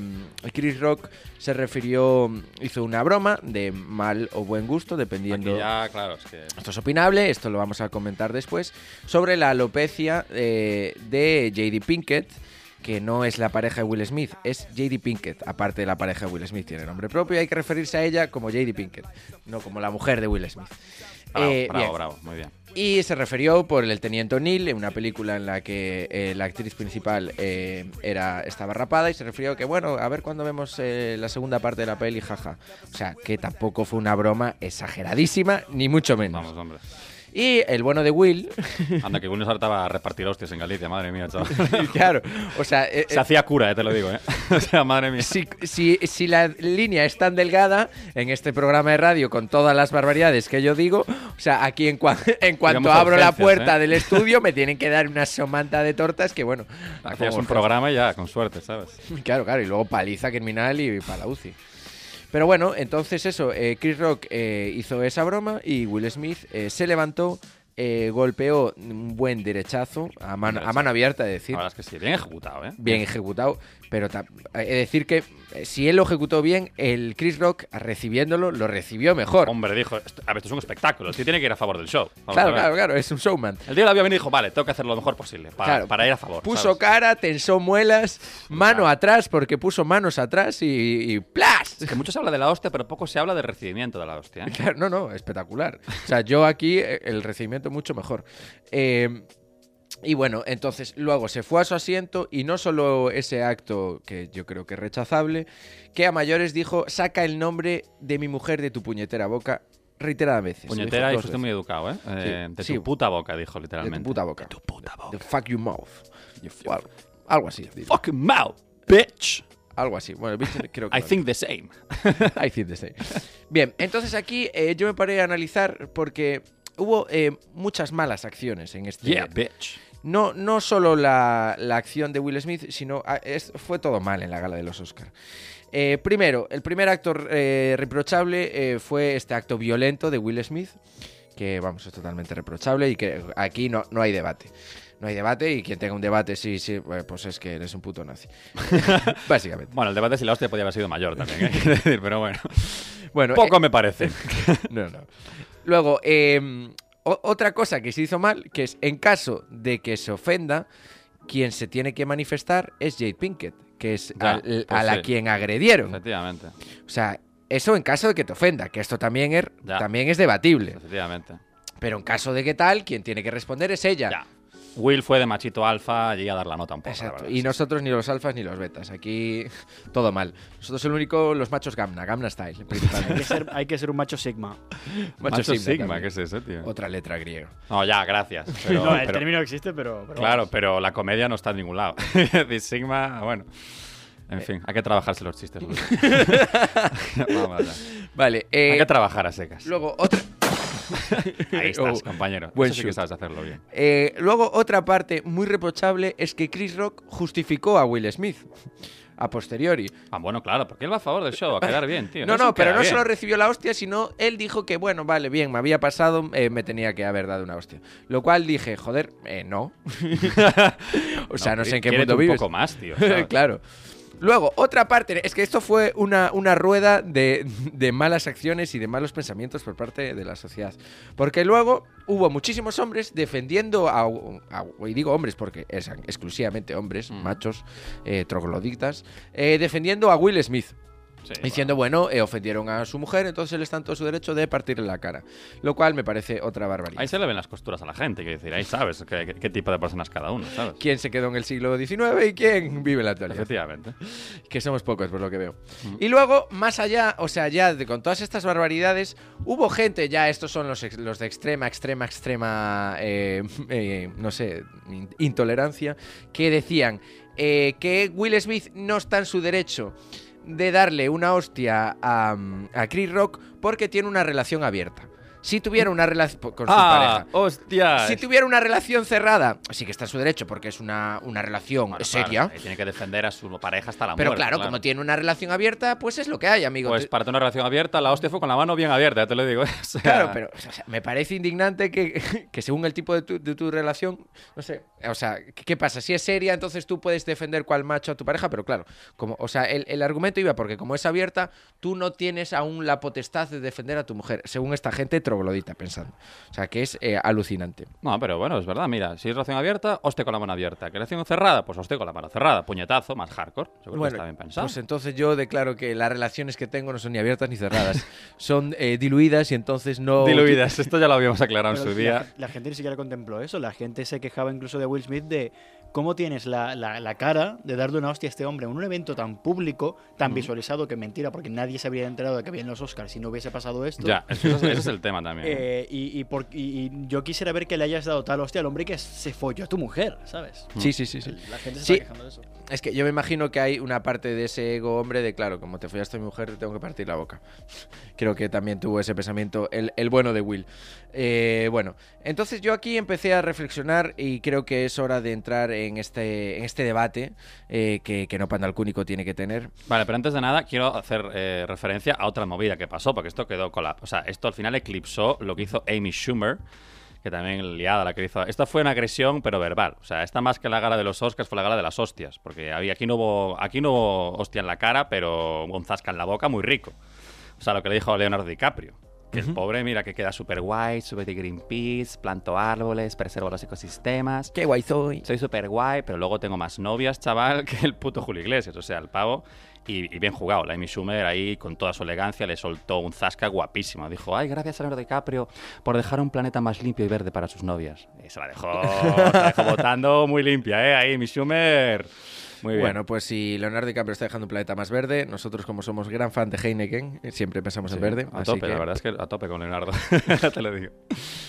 Chris Rock se refirió, hizo una broma de mal o buen gusto, dependiendo. Aquí ya, claro, es que... Esto es opinable, esto lo vamos a comentar después, sobre la alopecia eh, de JD Pinkett, que no es la pareja de Will Smith, es JD Pinkett, aparte de la pareja de Will Smith, tiene nombre propio y hay que referirse a ella como JD Pinkett, no como la mujer de Will Smith. Bravo, Eh, bravo, bien. bravo, muy bien. Y se refirió por el Teniente O'Neill, en una película en la que eh, la actriz principal eh, era, estaba rapada, y se refirió que, bueno, a ver cuándo vemos eh, la segunda parte de la peli, jaja. O sea, que tampoco fue una broma exageradísima, ni mucho menos. Vamos, hombre. Y el bueno de Will, Anda, que Will nos hartaba a repartir hostias en Galicia, madre mía, chaval. claro, o sea, eh, Se hacía cura, eh, te lo digo, ¿eh? o sea, madre mía. Si, si, si la línea es tan delgada en este programa de radio con todas las barbaridades que yo digo, o sea, aquí en, cua- en cuanto Digamos abro la puerta ¿eh? del estudio me tienen que dar una somanta de tortas que, bueno, Hacías un programa y ya, con suerte, ¿sabes? Claro, claro, y luego paliza criminal y para la UCI. Pero bueno, entonces eso, eh, Chris Rock eh, hizo esa broma y Will Smith eh, se levantó, golpeó un buen derechazo a mano, a mano abierta, es decir, verdad es que sí, bien ejecutado, ¿eh? bien ejecutado, pero ta- es decir que eh, si él lo ejecutó bien, el Chris Rock recibiéndolo lo recibió mejor. Hombre, dijo, "Esto- a ver, esto es un espectáculo, el tío tiene que ir a favor del show. Vamos Claro, claro, claro, es un showman. El tío la había venido y dijo, vale, tengo que hacer lo mejor posible para, Claro, para ir a favor. Puso ¿sabes? cara, tensó muelas, mano Claro. atrás, porque puso manos atrás y, y ¡plas! Es que mucho se habla de la hostia, pero poco se habla del recibimiento de la hostia. ¿eh? Claro, no, no, espectacular. O sea, yo aquí eh, el recibimiento mucho mejor. Eh, y bueno, entonces luego se fue a su asiento y no solo ese acto que yo creo que es rechazable, que a mayores dijo, saca el nombre de mi mujer de tu puñetera boca reiteradas veces. Puñetera y fuiste muy educado, ¿eh? Eh, de sí. tu puta boca, dijo De literalmente. tu puta boca. De tu puta boca. The fuck your mouth. O algo, algo así. Fucking mouth, bitch. Algo así. Bueno, creo que I no. think the same. I think the same. Bien, entonces aquí eh, yo me paré a analizar porque hubo eh, muchas malas acciones en este. Yeah, bitch. No, no solo la, la acción de Will Smith, sino ah, es- fue todo mal en la gala de los Oscars. primero, el primer acto eh, reprochable eh, fue este acto violento de Will Smith, que vamos, es totalmente reprochable y que aquí no, no hay debate. No hay debate y quien tenga un debate, sí, sí, eh, pues es que eres un puto nazi. Básicamente. Bueno, el debate si la hostia podía haber sido mayor también, ¿eh? Quiero decir, pero bueno. Bueno, Poco me parece. No, no. Luego, eh, o- otra cosa que se hizo mal, que es en caso de que se ofenda, quien se tiene que manifestar es Jade Pinkett, que es Ya, al- pues a la sí. quien agredieron. Efectivamente. O sea, eso en caso de que te ofenda, que esto también es, Ya. también es debatible. Efectivamente. Pero en caso de que tal, quien tiene que responder es ella. Ya. Will fue de machito alfa allí a dar la nota un poco. Exacto. Y nosotros ni los alfas ni los betas. Aquí todo mal. Nosotros el único, los machos Gamna, Gamna Style, Hay que, ser, hay que ser un macho sigma. Macho Sigma. ¿qué es eso, tío? Otra letra griega. No, ya, gracias. Pero, no, el pero- término existe, pero. pero claro, vamos. pero la comedia no está en ningún lado. Decir, Sigma, bueno. En fin, hay que trabajarse los chistes. Vamos. Vale. eh, Hay que trabajar a secas. luego, otra. Ahí estás, Oh, compañero. buen Eso sí que shoot. sabes hacerlo bien. Eh, luego, otra parte muy reprochable es que Chris Rock justificó a Will Smith a posteriori. Ah, bueno, claro, porque él va a favor del show, a quedar bien, tío. No, no, pero no bien. solo recibió la hostia, sino él dijo que, bueno, vale, bien, me había pasado, eh, me tenía que haber dado una hostia. Lo cual dije, joder, eh, no. o sea, no, sé en qué quiérete mundo un vives. poco más, tío. claro. Luego, otra parte, es que esto fue una, una rueda de, de malas acciones y de malos pensamientos por parte de la sociedad. Porque luego hubo muchísimos hombres defendiendo a, a- y digo hombres porque eran exclusivamente hombres, Mm. machos, eh, trogloditas, eh, defendiendo a Will Smith. Sí, Diciendo, bueno, eh, ofendieron a su mujer, entonces él está en todo su derecho de partirle la cara. Lo cual me parece otra barbaridad. Ahí se le ven las costuras a la gente, quiero decir, ahí sabes qué, qué- qué tipo de personas cada uno, ¿sabes? ¿Quién se quedó en el siglo XIX y quién vive en la actualidad? Efectivamente. Que somos pocos, por lo que veo. Y luego, más allá, o sea, ya de- con todas estas barbaridades, hubo gente, ya estos son los, ex- los de extrema, extrema, extrema, eh, eh, no sé, in- intolerancia, que decían que Will Smith no está en su derecho de darle una hostia a, mm, a Chris Rock porque tiene una relación abierta. Si tuviera una relación con su ¡Ah! pareja. Si tuviera una relación cerrada, sí que está en su derecho porque es una, una relación Bueno, seria. claro, tiene que defender a su pareja hasta la Pero muerte. claro, como tiene una relación abierta, pues es lo que hay, amigo. Pues para tener una relación abierta, la hostia fue con la mano bien abierta, ya te lo digo. O sea, Claro, pero o sea, me parece indignante que, que según el tipo de tu, de tu relación, no sé, o sea, ¿qué qué pasa? Si es seria, entonces tú puedes defender cual macho a tu pareja, pero claro, como, o sea, el, el argumento iba porque como es abierta, tú no tienes aún la potestad de defender a tu mujer, según esta gente troglodita pensando. O sea, que es eh, alucinante. No, pero bueno, es verdad, mira, si es relación abierta, hostia con la mano abierta. Que relación cerrada, pues hostia con la mano cerrada. Puñetazo, más hardcore. Yo creo que está bien pensado. pues entonces yo declaro que las relaciones que tengo no son ni abiertas ni cerradas, son eh, diluidas y entonces no... Diluidas, esto ya lo habíamos aclarado en su la, día. la gente ni siquiera contempló eso. La gente se quejaba incluso de Will Smith de cómo tienes la, la- la cara de darle una hostia a este hombre en un evento tan público, tan visualizado que mentira, porque nadie se habría enterado de que había en los Oscars si no hubiese pasado esto. Ya, es- ese es el tema también. Eh, y, y por- y- y yo quisiera ver que le hayas dado tal hostia al hombre que se folló a tu mujer, ¿sabes? Sí, sí, sí, sí. La gente se Sí. está quejando de eso. Es que yo me imagino que hay una parte de ese ego hombre de, claro, como te follaste a mi mujer, te tengo que partir la boca. Creo que también tuvo ese pensamiento el, el bueno de Will. Eh, bueno, entonces yo aquí empecé a reflexionar y creo que es hora de entrar en este, en este debate eh, que, que No Panda al Cúnico tiene que tener. Vale, pero antes de nada quiero hacer eh, referencia a otra movida que pasó, porque esto quedó la... O sea, esto al final eclipsó lo que hizo Amy Schumer, que también liada la que hizo... Esto fue una agresión, pero verbal. O sea, esta más que la gala de los Oscars fue la gala de las hostias, porque había, aquí, no hubo, aquí no hubo hostia en la cara, pero un zasca en la boca muy rico. O sea, lo que le dijo Leonardo DiCaprio. Que el pobre, mira, que queda súper guay, sube de Greenpeace, planto árboles, preservo los ecosistemas. ¡Qué guay soy! Soy súper guay, pero luego tengo más novias, chaval, que el puto Julio Iglesias. O sea, el pavo. Y, y bien jugado. La Amy Schumer ahí, con toda su elegancia, le soltó un zasca guapísimo. Dijo, ay, gracias a Leonardo DiCaprio por dejar un planeta más limpio y verde para sus novias. Y se la dejó, se la dejó botando muy limpia, ¿eh? Ahí, Amy Schumer. Muy bien. Bueno, pues si Leonardo DiCaprio está dejando un planeta más verde, nosotros como somos gran fan de Heineken, eh, siempre pensamos en verde. A así tope, que la verdad es que a tope con Leonardo. Te lo digo.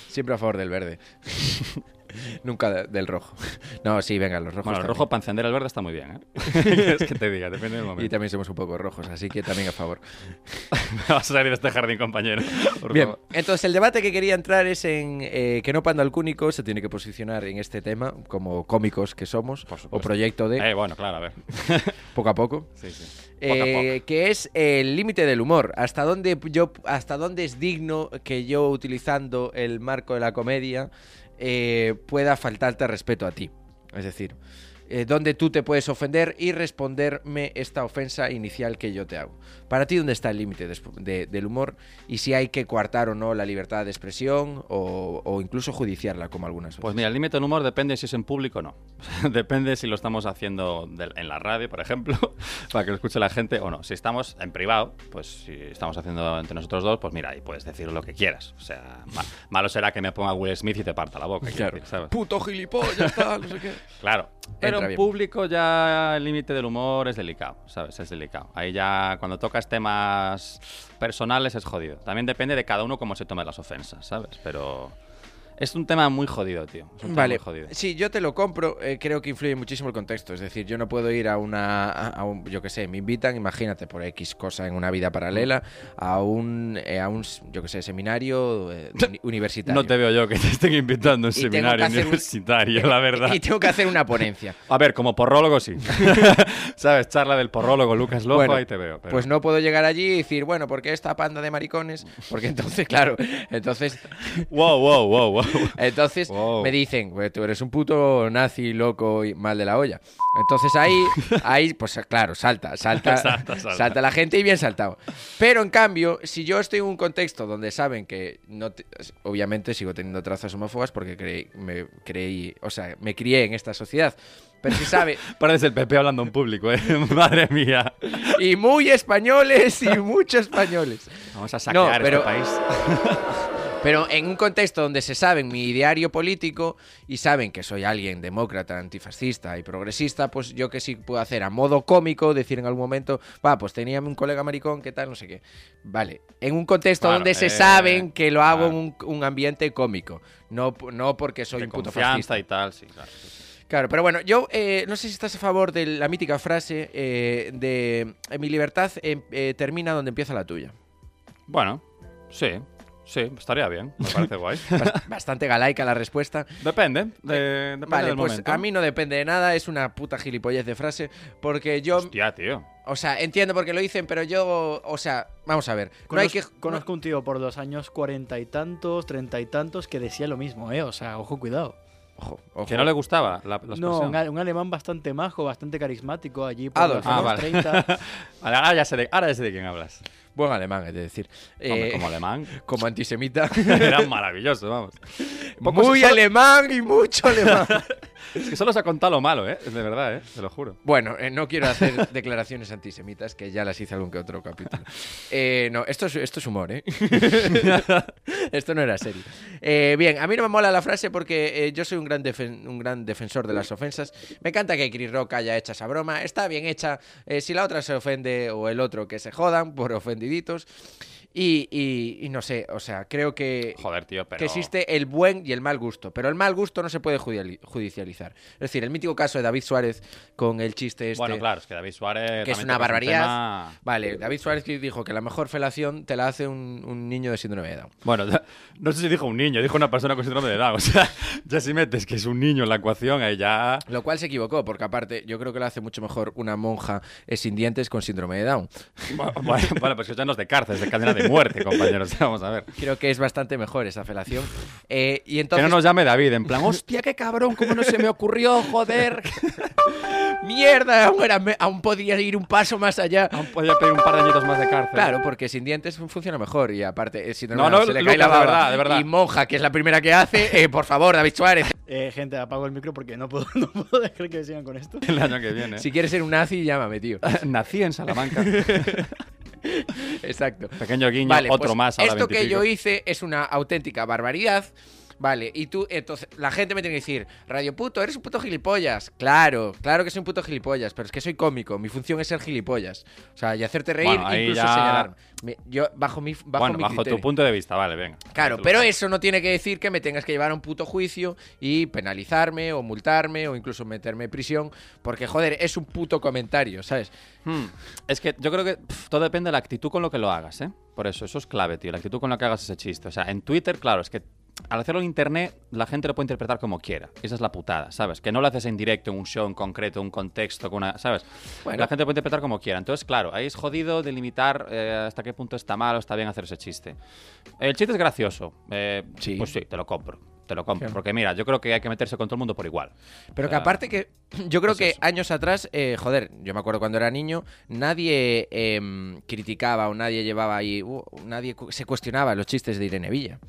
Siempre a favor del verde. Nunca de- del rojo. No, sí, venga, los rojos. Bueno, el rojo para encender el verde está muy bien, ¿eh? es que te diga, depende del Y momento. también somos un poco rojos, así que también a favor. Vas a salir de este jardín, compañero. Bien, favor. entonces el debate que quería entrar es en eh, que no Panda al Cúnico se tiene que posicionar en este tema como cómicos que somos o proyecto de Eh, bueno, claro, a ver. poco a poco. Sí, sí. Poco Eh, que es el límite del humor. Hasta dónde yo, hasta dónde es digno que yo utilizando el marco de la comedia eh, pueda faltarte respeto a ti. Es decir, eh, dónde tú te puedes ofender y responderme esta ofensa inicial que yo te hago. Para ti, ¿dónde está el límite de- del humor? Y si hay que coartar o no la libertad de expresión o, o incluso judiciarla, como algunas Pues veces. mira, el límite del humor depende si es en público o no. depende si lo estamos haciendo en la radio, por ejemplo, para que lo escuche la gente o no. Si estamos en privado, pues si estamos haciendo entre nosotros dos, pues mira, ahí puedes decir lo que quieras. O sea, ma- malo será que me ponga Will Smith y te parta la boca. Claro. decir, ¿sabes? Puto gilipollas, tal, no sé qué. Claro. Pero Entra en bien. público ya el límite del humor es delicado, ¿sabes? Es delicado. Ahí ya cuando tocas temas personales es jodido. También depende de cada uno cómo se tome las ofensas, ¿sabes? Pero es un tema muy jodido, tío. Es un tema Vale, muy jodido. sí, yo te lo compro, eh, creo que influye muchísimo el contexto, es decir, yo no puedo ir a una, a, a un, yo qué sé, me invitan, imagínate, por X cosa en una vida paralela, a un, eh, a un yo qué sé, seminario eh, uni- universitario. No te veo yo que te estén invitando a un Y seminario un- universitario, la verdad. Y tengo que hacer una ponencia. A ver, como porrólogo sí. ¿Sabes? Charla del porrólogo Lucas Lojo, Bueno, ahí te veo. pero- Pues no puedo llegar allí y decir, bueno, ¿por qué esta panda de maricones? Porque entonces, claro, entonces, Wow, wow, wow, wow. entonces Wow. me dicen, "Pues tú eres un puto nazi loco y mal de la olla. Entonces ahí, ahí, pues claro, salta, salta, Salta, salta. salta la gente y bien saltado. Pero en cambio, si yo estoy en un contexto donde saben que no, te- obviamente sigo teniendo trazas homófobas porque creí, me creí, o sea, me crié en esta sociedad. Pero si sabe, Pareces el PP hablando en público, ¿eh? Madre mía. y muy españoles y muchos españoles. Vamos a saquear pero- este país. Pero en un contexto donde se saben mi ideario político y saben que soy alguien demócrata, antifascista y progresista, pues yo que sí puedo hacer a modo cómico, decir en algún momento, va, pues tenía un colega maricón, ¿qué tal? No sé qué. Vale, en un contexto donde se eh, saben que lo hago en claro. un, un ambiente cómico, no, no porque soy de un puto confianza fascista. y tal, sí, claro. pero bueno, yo eh, no sé si estás a favor de la mítica frase eh, de "Eh, mi libertad eh, termina donde empieza la tuya. Bueno, sí, sí, estaría bien, me parece guay. Bas- Bastante galaica la respuesta. Depende, de- depende Vale, del pues momento. a mí no depende de nada, es una puta gilipollez de frase, porque yo, Hostia, tío. o sea, entiendo por qué lo dicen, pero yo, o sea, vamos a ver, no hay Conozco, que... conozco un tío por los años cuarenta y tantos, treinta y tantos, que decía lo mismo, ¿eh? O sea, ojo, cuidado. Ojo, ojo. Que no le gustaba la, la No, un, ale- un alemán bastante majo, bastante carismático allí por Adolf. los Ah, años vale. 30. Vale, ahora, ya sé de, ahora ya sé de quién hablas. Buen alemán, es decir. Hombre, Eh, como alemán. como antisemita. Era maravilloso, vamos. Poco Muy se- alemán y mucho alemán. Es que solo se ha contado lo malo, ¿eh? De verdad, ¿eh? Te lo juro. Bueno, eh, no quiero hacer declaraciones antisemitas, que ya las hice algún que otro capítulo. Eh, no, esto es, esto es humor, ¿eh? esto no era serio. Eh, bien, a mí no me mola la frase porque eh, yo soy un gran, un gran defensor de las ofensas. Me encanta que Chris Rock haya hecho esa broma. Está bien hecha. Eh, si la otra se ofende o el otro, que se jodan por ofendiditos. Y, y- y no sé, o sea, creo que, Joder, tío, pero... que existe el buen y el mal gusto, pero el mal gusto no se puede judicializar. Es decir, el mítico caso de David Suárez con el chiste este... Bueno, claro, es que David Suárez... que es una un barbaridad. tema- Vale, David Suárez dijo que la mejor felación te la hace un, un niño de síndrome de Down. Bueno, no sé si dijo un niño, dijo una persona con síndrome de Down. O sea, ya si metes que es un niño en la ecuación, ahí ya... Lo cual se equivocó, porque aparte yo creo que lo hace mucho mejor una monja eh, sin dientes con síndrome de Down. Bueno, bueno, pues ya no es de cárcel, es de cadena de muerte, compañeros. Vamos a ver. Creo que es bastante mejor esa felación. Eh, y Que entonces... no nos llame David, en plan, hostia, qué cabrón, cómo no se me ocurrió, joder. ¡Mierda! Aún, era me- aún podía ir un paso más allá. Aún podía pedir un par de añitos más de cárcel. Claro, porque sin dientes funciona mejor y aparte, eh, síndrome No, de Down no, se le Lucas, cae la de baba. verdad, de verdad. Y monja, que es la primera que hace, eh, por favor, David Suárez. Eh, gente, apago el micro porque no puedo, no puedo dejar que sigan con esto. El año que viene. Si quieres ser un nazi, llámame, tío. Nací en Salamanca. Exacto. Pequeño guiño, Vale, otro pues más a la Esto que 20 y yo hice es una auténtica barbaridad. Vale, y tú, entonces, la gente me tiene que decir, Radio Puto, eres un puto gilipollas. Claro, claro que soy un puto gilipollas, pero es que soy cómico, mi función es ser gilipollas. O sea, y hacerte reír, Bueno, incluso ya- señalarme. Me- Yo, bajo mi, bajo bueno, mi bajo criterio. tu punto de vista, vale, venga. Claro, pero eso no tiene que decir que me tengas que llevar a un puto juicio y penalizarme o multarme o incluso meterme en prisión, porque joder, es un puto comentario, ¿sabes? Hmm, Es que yo creo que todo depende de la actitud con lo que lo hagas, ¿eh? Por eso, eso es clave, tío, la actitud con la que hagas ese chiste. O sea, en Twitter, claro, es que al hacerlo en internet, la gente lo puede interpretar como quiera. Esa es la putada, ¿sabes? Que no lo haces en directo, en un show en concreto, un contexto, con una. ¿Sabes? Bueno. La gente lo puede interpretar como quiera. Entonces, claro, ahí es jodido delimitar eh, hasta qué punto está mal o está bien hacer ese chiste. El chiste es gracioso. eh, Sí. Pues sí, te lo compro. Te lo compro. Claro. Porque mira, yo creo que hay que meterse con todo el mundo por igual. Pero que aparte que yo creo es que eso. años atrás, eh, joder, yo me acuerdo cuando era niño, nadie em, criticaba o nadie llevaba ahí, uh, nadie se cuestionaba los chistes de Irene Villa.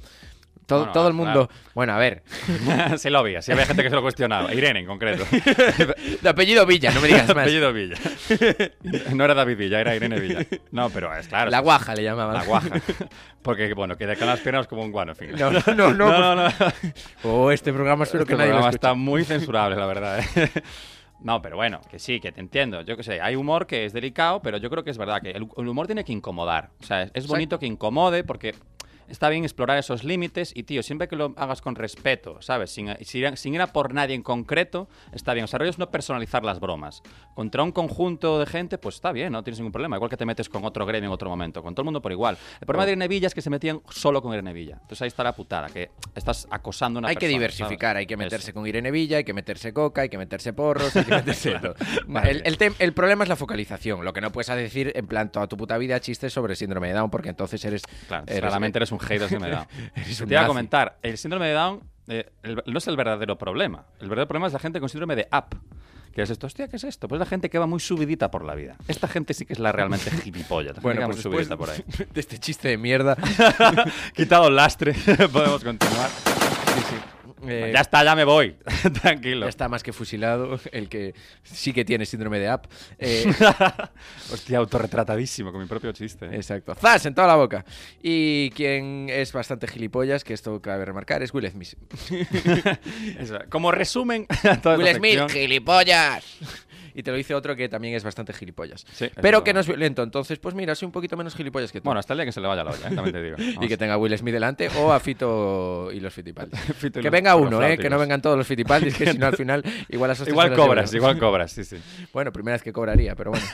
Todo, Bueno, todo el claro. mundo, bueno, a ver, sí lo había, sí había gente que se lo cuestionaba. Irene, en concreto. de apellido Villa, no me digas más. Apellido Villa. No era David Villa, era Irene Villa. No, pero es claro. La guaja le llamaban. La guaja. Porque, bueno, que de con las piernas como un guano, en fin. No, no, no, no, no. no, Oh, este programa espero Este que nadie programa está muy censurable, la verdad. ¿eh? No, pero bueno, que sí, que te entiendo. Yo que sé, hay humor que es delicado, pero yo creo que es verdad que el, humor tiene que incomodar. O sea, es bonito que incomode porque está bien explorar esos límites y, tío, siempre que lo hagas con respeto, ¿sabes? Sin, sin, sin ir a por nadie en concreto, está bien. O sea, es no personalizar las bromas. Contra un conjunto de gente, pues está bien, no tienes ningún problema. Igual que te metes con otro gremio en otro momento, con todo el mundo por igual. El problema de Irene Villa es que se metían solo con Irene Villa. Entonces ahí está la putada, que estás acosando a una Hay que persona, diversificar, ¿sabes? hay que meterse Eso. con Irene Villa, hay que meterse coca, hay que meterse porros, hay que meterse todo. Vale. El, el el problema es la focalización. Lo que no puedes decir en plan toda tu puta vida chistes sobre síndrome de Down, porque entonces eres. Claro, eres- claramente eres un hater de síndrome de Down. Eres Te un iba a comentar, el síndrome de Down eh, el- no es el verdadero problema. El verdadero problema es la gente con síndrome de up. ¿Qué es esto? Hostia, ¿qué es esto? Pues la gente que va muy subidita por la vida. Esta gente sí que es la realmente gilipollas. La gente Bueno, que va pues muy subidita por ahí. de este chiste de mierda. Quitado el lastre, podemos continuar. Sí, sí. Eh, ya está, ya me voy. Tranquilo. ya está más que fusilado el que sí que tiene síndrome de Up. Eh, Hostia, autorretratadísimo con mi propio chiste. ¿eh? exacto. ¡Zas! En toda la boca. Y quien es bastante gilipollas, que esto cabe remarcar, es Will Smith. Como resumen, Will Smith, gilipollas. Y te lo dice otro que también es bastante gilipollas. Sí, pero que no es violento. Entonces, pues mira, soy un poquito menos gilipollas que tú. Bueno, hasta el día que se le vaya la olla, ¿eh? también te digo. y que tenga a Will Smith delante o a Fito y los Fitipaldis. Fito y que los venga uno, ¿eh? Que no vengan todos los Fitipaldis, que si no al final igual las hostias Igual cobras, igual cobras, sí, sí. Bueno, primera vez que cobraría, pero bueno.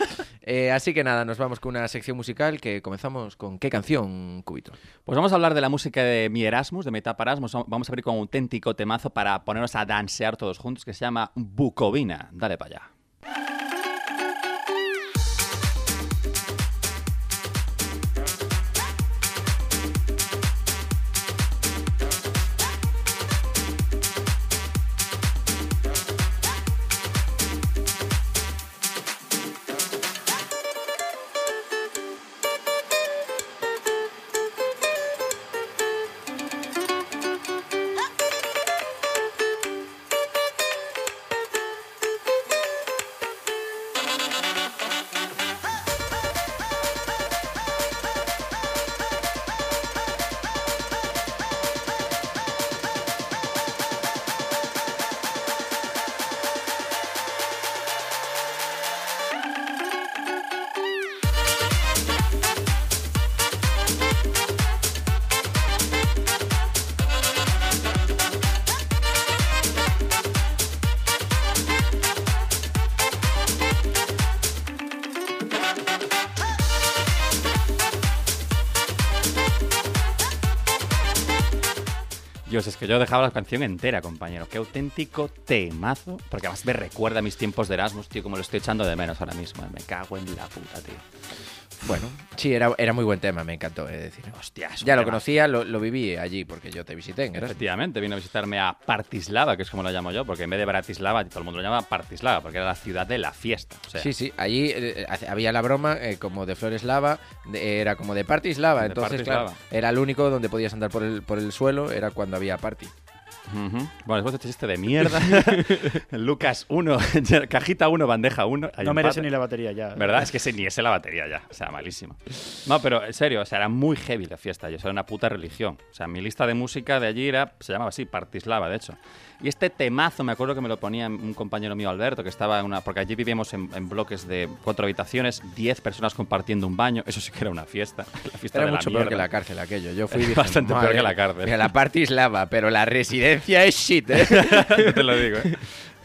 Eh, así que nada, nos vamos con una sección musical que comenzamos con ¿qué canción, Cubito? Pues vamos a hablar de la música de mi Erasmus, de mi etapa Erasmus. Vamos a abrir con un auténtico temazo para ponernos a dansear todos juntos que se llama Bucovina. Dale para allá. Bucovina yo dejaba la canción entera, compañero. Qué auténtico temazo. Porque además me recuerda a mis tiempos de Erasmus, tío, como lo estoy echando de menos ahora mismo. Me cago en la puta, tío. Bueno, sí, era, era muy buen tema, me encantó, de decir. Hostia, es un Ya lo conocía, lo, lo viví allí, porque yo te visité en. Efectivamente, vino a visitarme a Partislava, que es como lo llamo yo, porque en vez de Bratislava, todo el mundo lo llama Partislava, porque era la ciudad de la fiesta. O sea, Sí, sí, allí eh, había la broma eh, como de Flores Lava, de- era como de Party Slava, De entonces claro, era el único donde podías andar por el, por el suelo, era cuando había party. Ujú. Bueno, después de este chiste de mierda, Lucas 1, cajita 1, bandeja 1. No merece ni la batería ya. ¿Verdad? Es que ni ese la batería ya. O sea, malísimo. No, pero en serio, o sea, era muy heavy la fiesta. Yo, o sea, era una puta religión. O sea, mi lista de música de allí era, se llamaba así, Partislava, de hecho. Y este temazo, me acuerdo que me lo ponía un compañero mío, Alberto, que estaba en una. Porque allí vivíamos en, en bloques de cuatro habitaciones, 10 personas compartiendo un baño. Eso sí que era una fiesta. La fiesta Era de la mucho peor que la cárcel aquello. Yo fui dije, Bastante peor "Madre, que la cárcel". mira, la Party Slava, pero la residencia es shit, ¿eh? Yo te lo digo, ¿eh?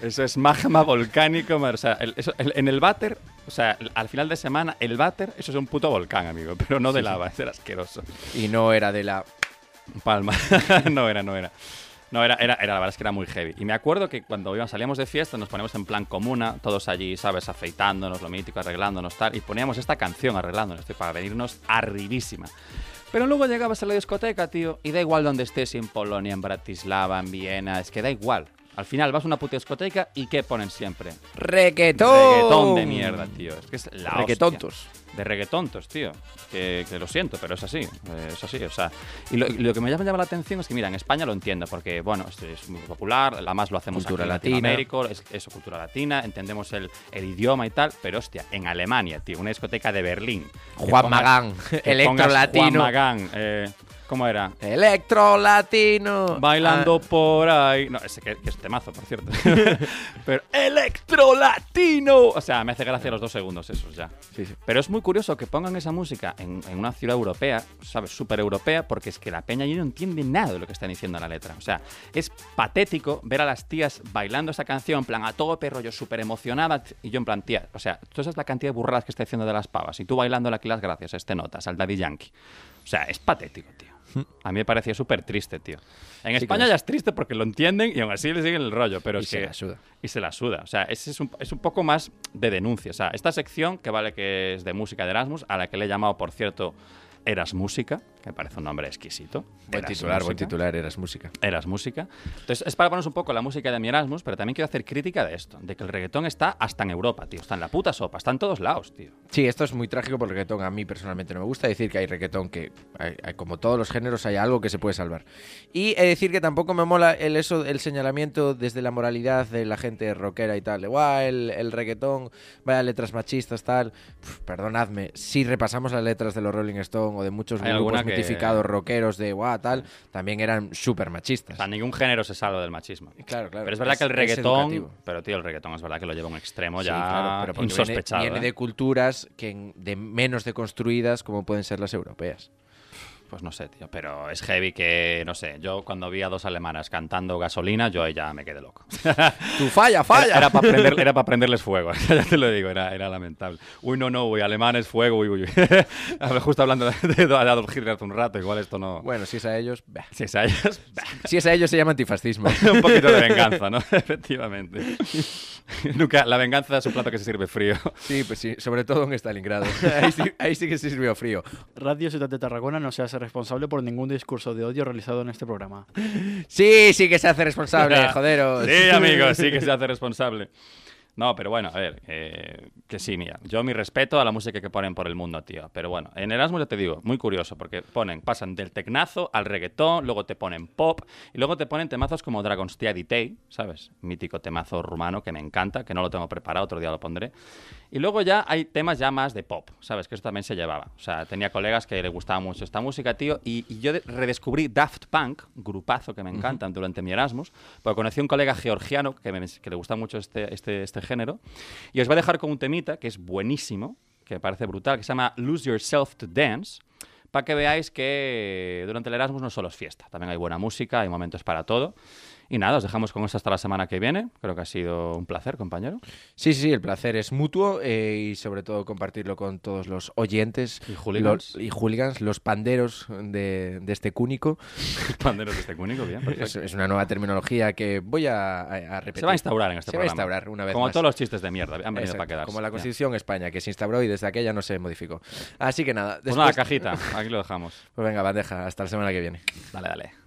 Eso es magma volcánico. O sea, el- eso- el- en el váter, o sea, al final de semana, el váter, eso es un puto volcán, amigo. Pero no de lava, era asqueroso. y no era de la... Palma. no era, no era. No, era, era, era, la verdad es que era muy heavy. Y me acuerdo que cuando íbamos, salíamos de fiesta nos poníamos en plan comuna, todos allí, ¿sabes? Afeitándonos, lo mítico, arreglándonos, tal. Y poníamos esta canción arreglándonos, para venirnos arribísima. Pero luego llegabas a la discoteca, tío, y da igual donde estés, en Polonia, en Bratislava, en Viena, es que da igual. Al final vas a una puta discoteca y ¿qué ponen siempre? ¡Reggaetón! Reggaetón de mierda, tío. Es que es la hostia. Reggaetontos. De reggaetontos, tío. Que, que lo siento, pero es así. eh, Es así, o sea. Y lo, lo que me llama, llama la atención es que, mira, en España lo entiendo, porque, bueno, esto es muy popular, además lo hacemos Cultura aquí en latina. Latinoamérica, es, eso, cultura latina, entendemos el, el idioma y tal, pero hostia, en Alemania, tío, una discoteca de Berlín. Juan pongas- Magán, electro latino. Juan Magán, eh, ¿cómo era? Electro latino. Bailando Ah, por ahí. No, ese que, que es temazo, por cierto. Pero electro latino. O sea, me hace gracia los dos segundos esos ya. sí, sí. Pero es muy curioso que pongan esa música en, en una ciudad europea, ¿sabes? Súper europea, porque es que la peña allí no entiende nada de lo que están diciendo en la letra. O sea, es patético ver a las tías bailando esa canción, en plan, a todo perro, yo súper emocionada, y yo en plan, tía, o sea, tú sabes la cantidad de burradas que está diciendo de las pavas, y tú bailando aquí las gracias este notas, al Daddy Yankee. O sea, es patético, tío. A mí me parecía súper triste, tío. En Sí España es. ya es triste porque lo entienden y aún así le siguen el rollo, pero Y es se que la suda. y se la suda. O sea, es un, es un poco más de denuncia. O sea, esta sección, que vale que es de música de Erasmus, a la que le he llamado, por cierto, Eras Música, me parece un nombre exquisito. Buen Eras titular, buen Música. titular, eras música. Eras Música. Entonces, es para ponernos un poco la música de mi Erasmus, pero también quiero hacer crítica de esto, de que el reggaetón está hasta en Europa, tío. Está en la puta sopa, está en todos lados, tío. Sí, esto es muy trágico por el reggaetón. A mí personalmente no me gusta decir que hay reggaetón que, hay- hay- como todos los géneros, hay algo que se puede salvar. Y he de decir que tampoco me mola el, eso, el señalamiento desde la moralidad de la gente rockera y tal. De, "Guau, el, el reggaetón, vaya letras machistas, tal. Perdonadme, si repasamos las letras de los Rolling Stone o de muchos grupos rockeros de, guau, tal, también eran súper O machistas. sea, ningún género se salva del machismo. Claro, claro. Pero es verdad Es- que el reggaetón. Pero, tío, el reggaetón es verdad que lo lleva a un extremo Sí, ya claro, pero porque viene- insospechado. Viene, ¿eh? de culturas que de menos deconstruidas como pueden ser las europeas. Pues no sé, tío, pero es heavy que, no sé, yo cuando vi a dos alemanas cantando gasolina, yo ahí ya me quedé loco. ¡Tú falla, falla! Era, para prender, era pa prenderles fuego, ya te lo digo, era, era lamentable. Uy, no, no, uy, alemanes, fuego, uy, uy, uy. A ver, Justo hablando de, de Adolf Hitler hace un rato, igual esto no... Bueno, si es a ellos, bah. Si es a ellos, si es a ellos se llama antifascismo. un poquito de venganza, ¿no? Efectivamente. Nunca, la venganza es un plato que se sirve frío. Sí, pues sí, sobre todo en Stalingrado. Ahí sí, ahí sí que se sirvió frío. Radio Ciudad de Tarragona no se hace responsable por ningún discurso de odio realizado en este programa. Sí, sí que se hace responsable, joderos. Sí, amigos, sí que se hace responsable. No, pero bueno, a ver, eh, que sí, mira, yo mi respeto a la música que ponen por el mundo, tío. Pero bueno, en Erasmus ya te digo, muy curioso, porque ponen, pasan del tecnazo al reggaetón, luego te ponen pop, y luego te ponen temazos como Dragon's Day, ¿sabes? Mítico temazo rumano que me encanta, que no lo tengo preparado, otro día lo pondré. Y luego ya hay temas ya más de pop, ¿sabes? Que eso también se llevaba. O sea, tenía colegas que le gustaba mucho esta música, tío, y, y yo de- redescubrí Daft Punk, grupazo que me encantan durante mi Erasmus, porque conocí a un colega georgiano que, me- que le gusta mucho este, este, este género, y os voy a dejar con un temita que es buenísimo, que me parece brutal, que se llama Lose Yourself to Dance, para que veáis que durante el Erasmus no solo es fiesta, también hay buena música, hay momentos para todo. Y nada, os dejamos con esto hasta la semana que viene. Creo que ha sido un placer, compañero. Sí, sí, sí, el placer es mutuo eh, y sobre todo compartirlo con todos los oyentes Y hooligans. los- y hooligans, los panderos de, de este cúnico. Panderos de este cúnico, bien. Es, es una nueva terminología que voy a, repetir. Se va a instaurar en este Se va a programa. instaurar una vez Como más. todos los chistes de mierda, han venido Exacto, para quedarse. Como la. Constitución España, que se instauró y desde aquella no se modificó. Así que nada. Pues nada, después- cajita, aquí lo dejamos. Pues venga, bandeja, hasta la semana que viene. Dale, dale.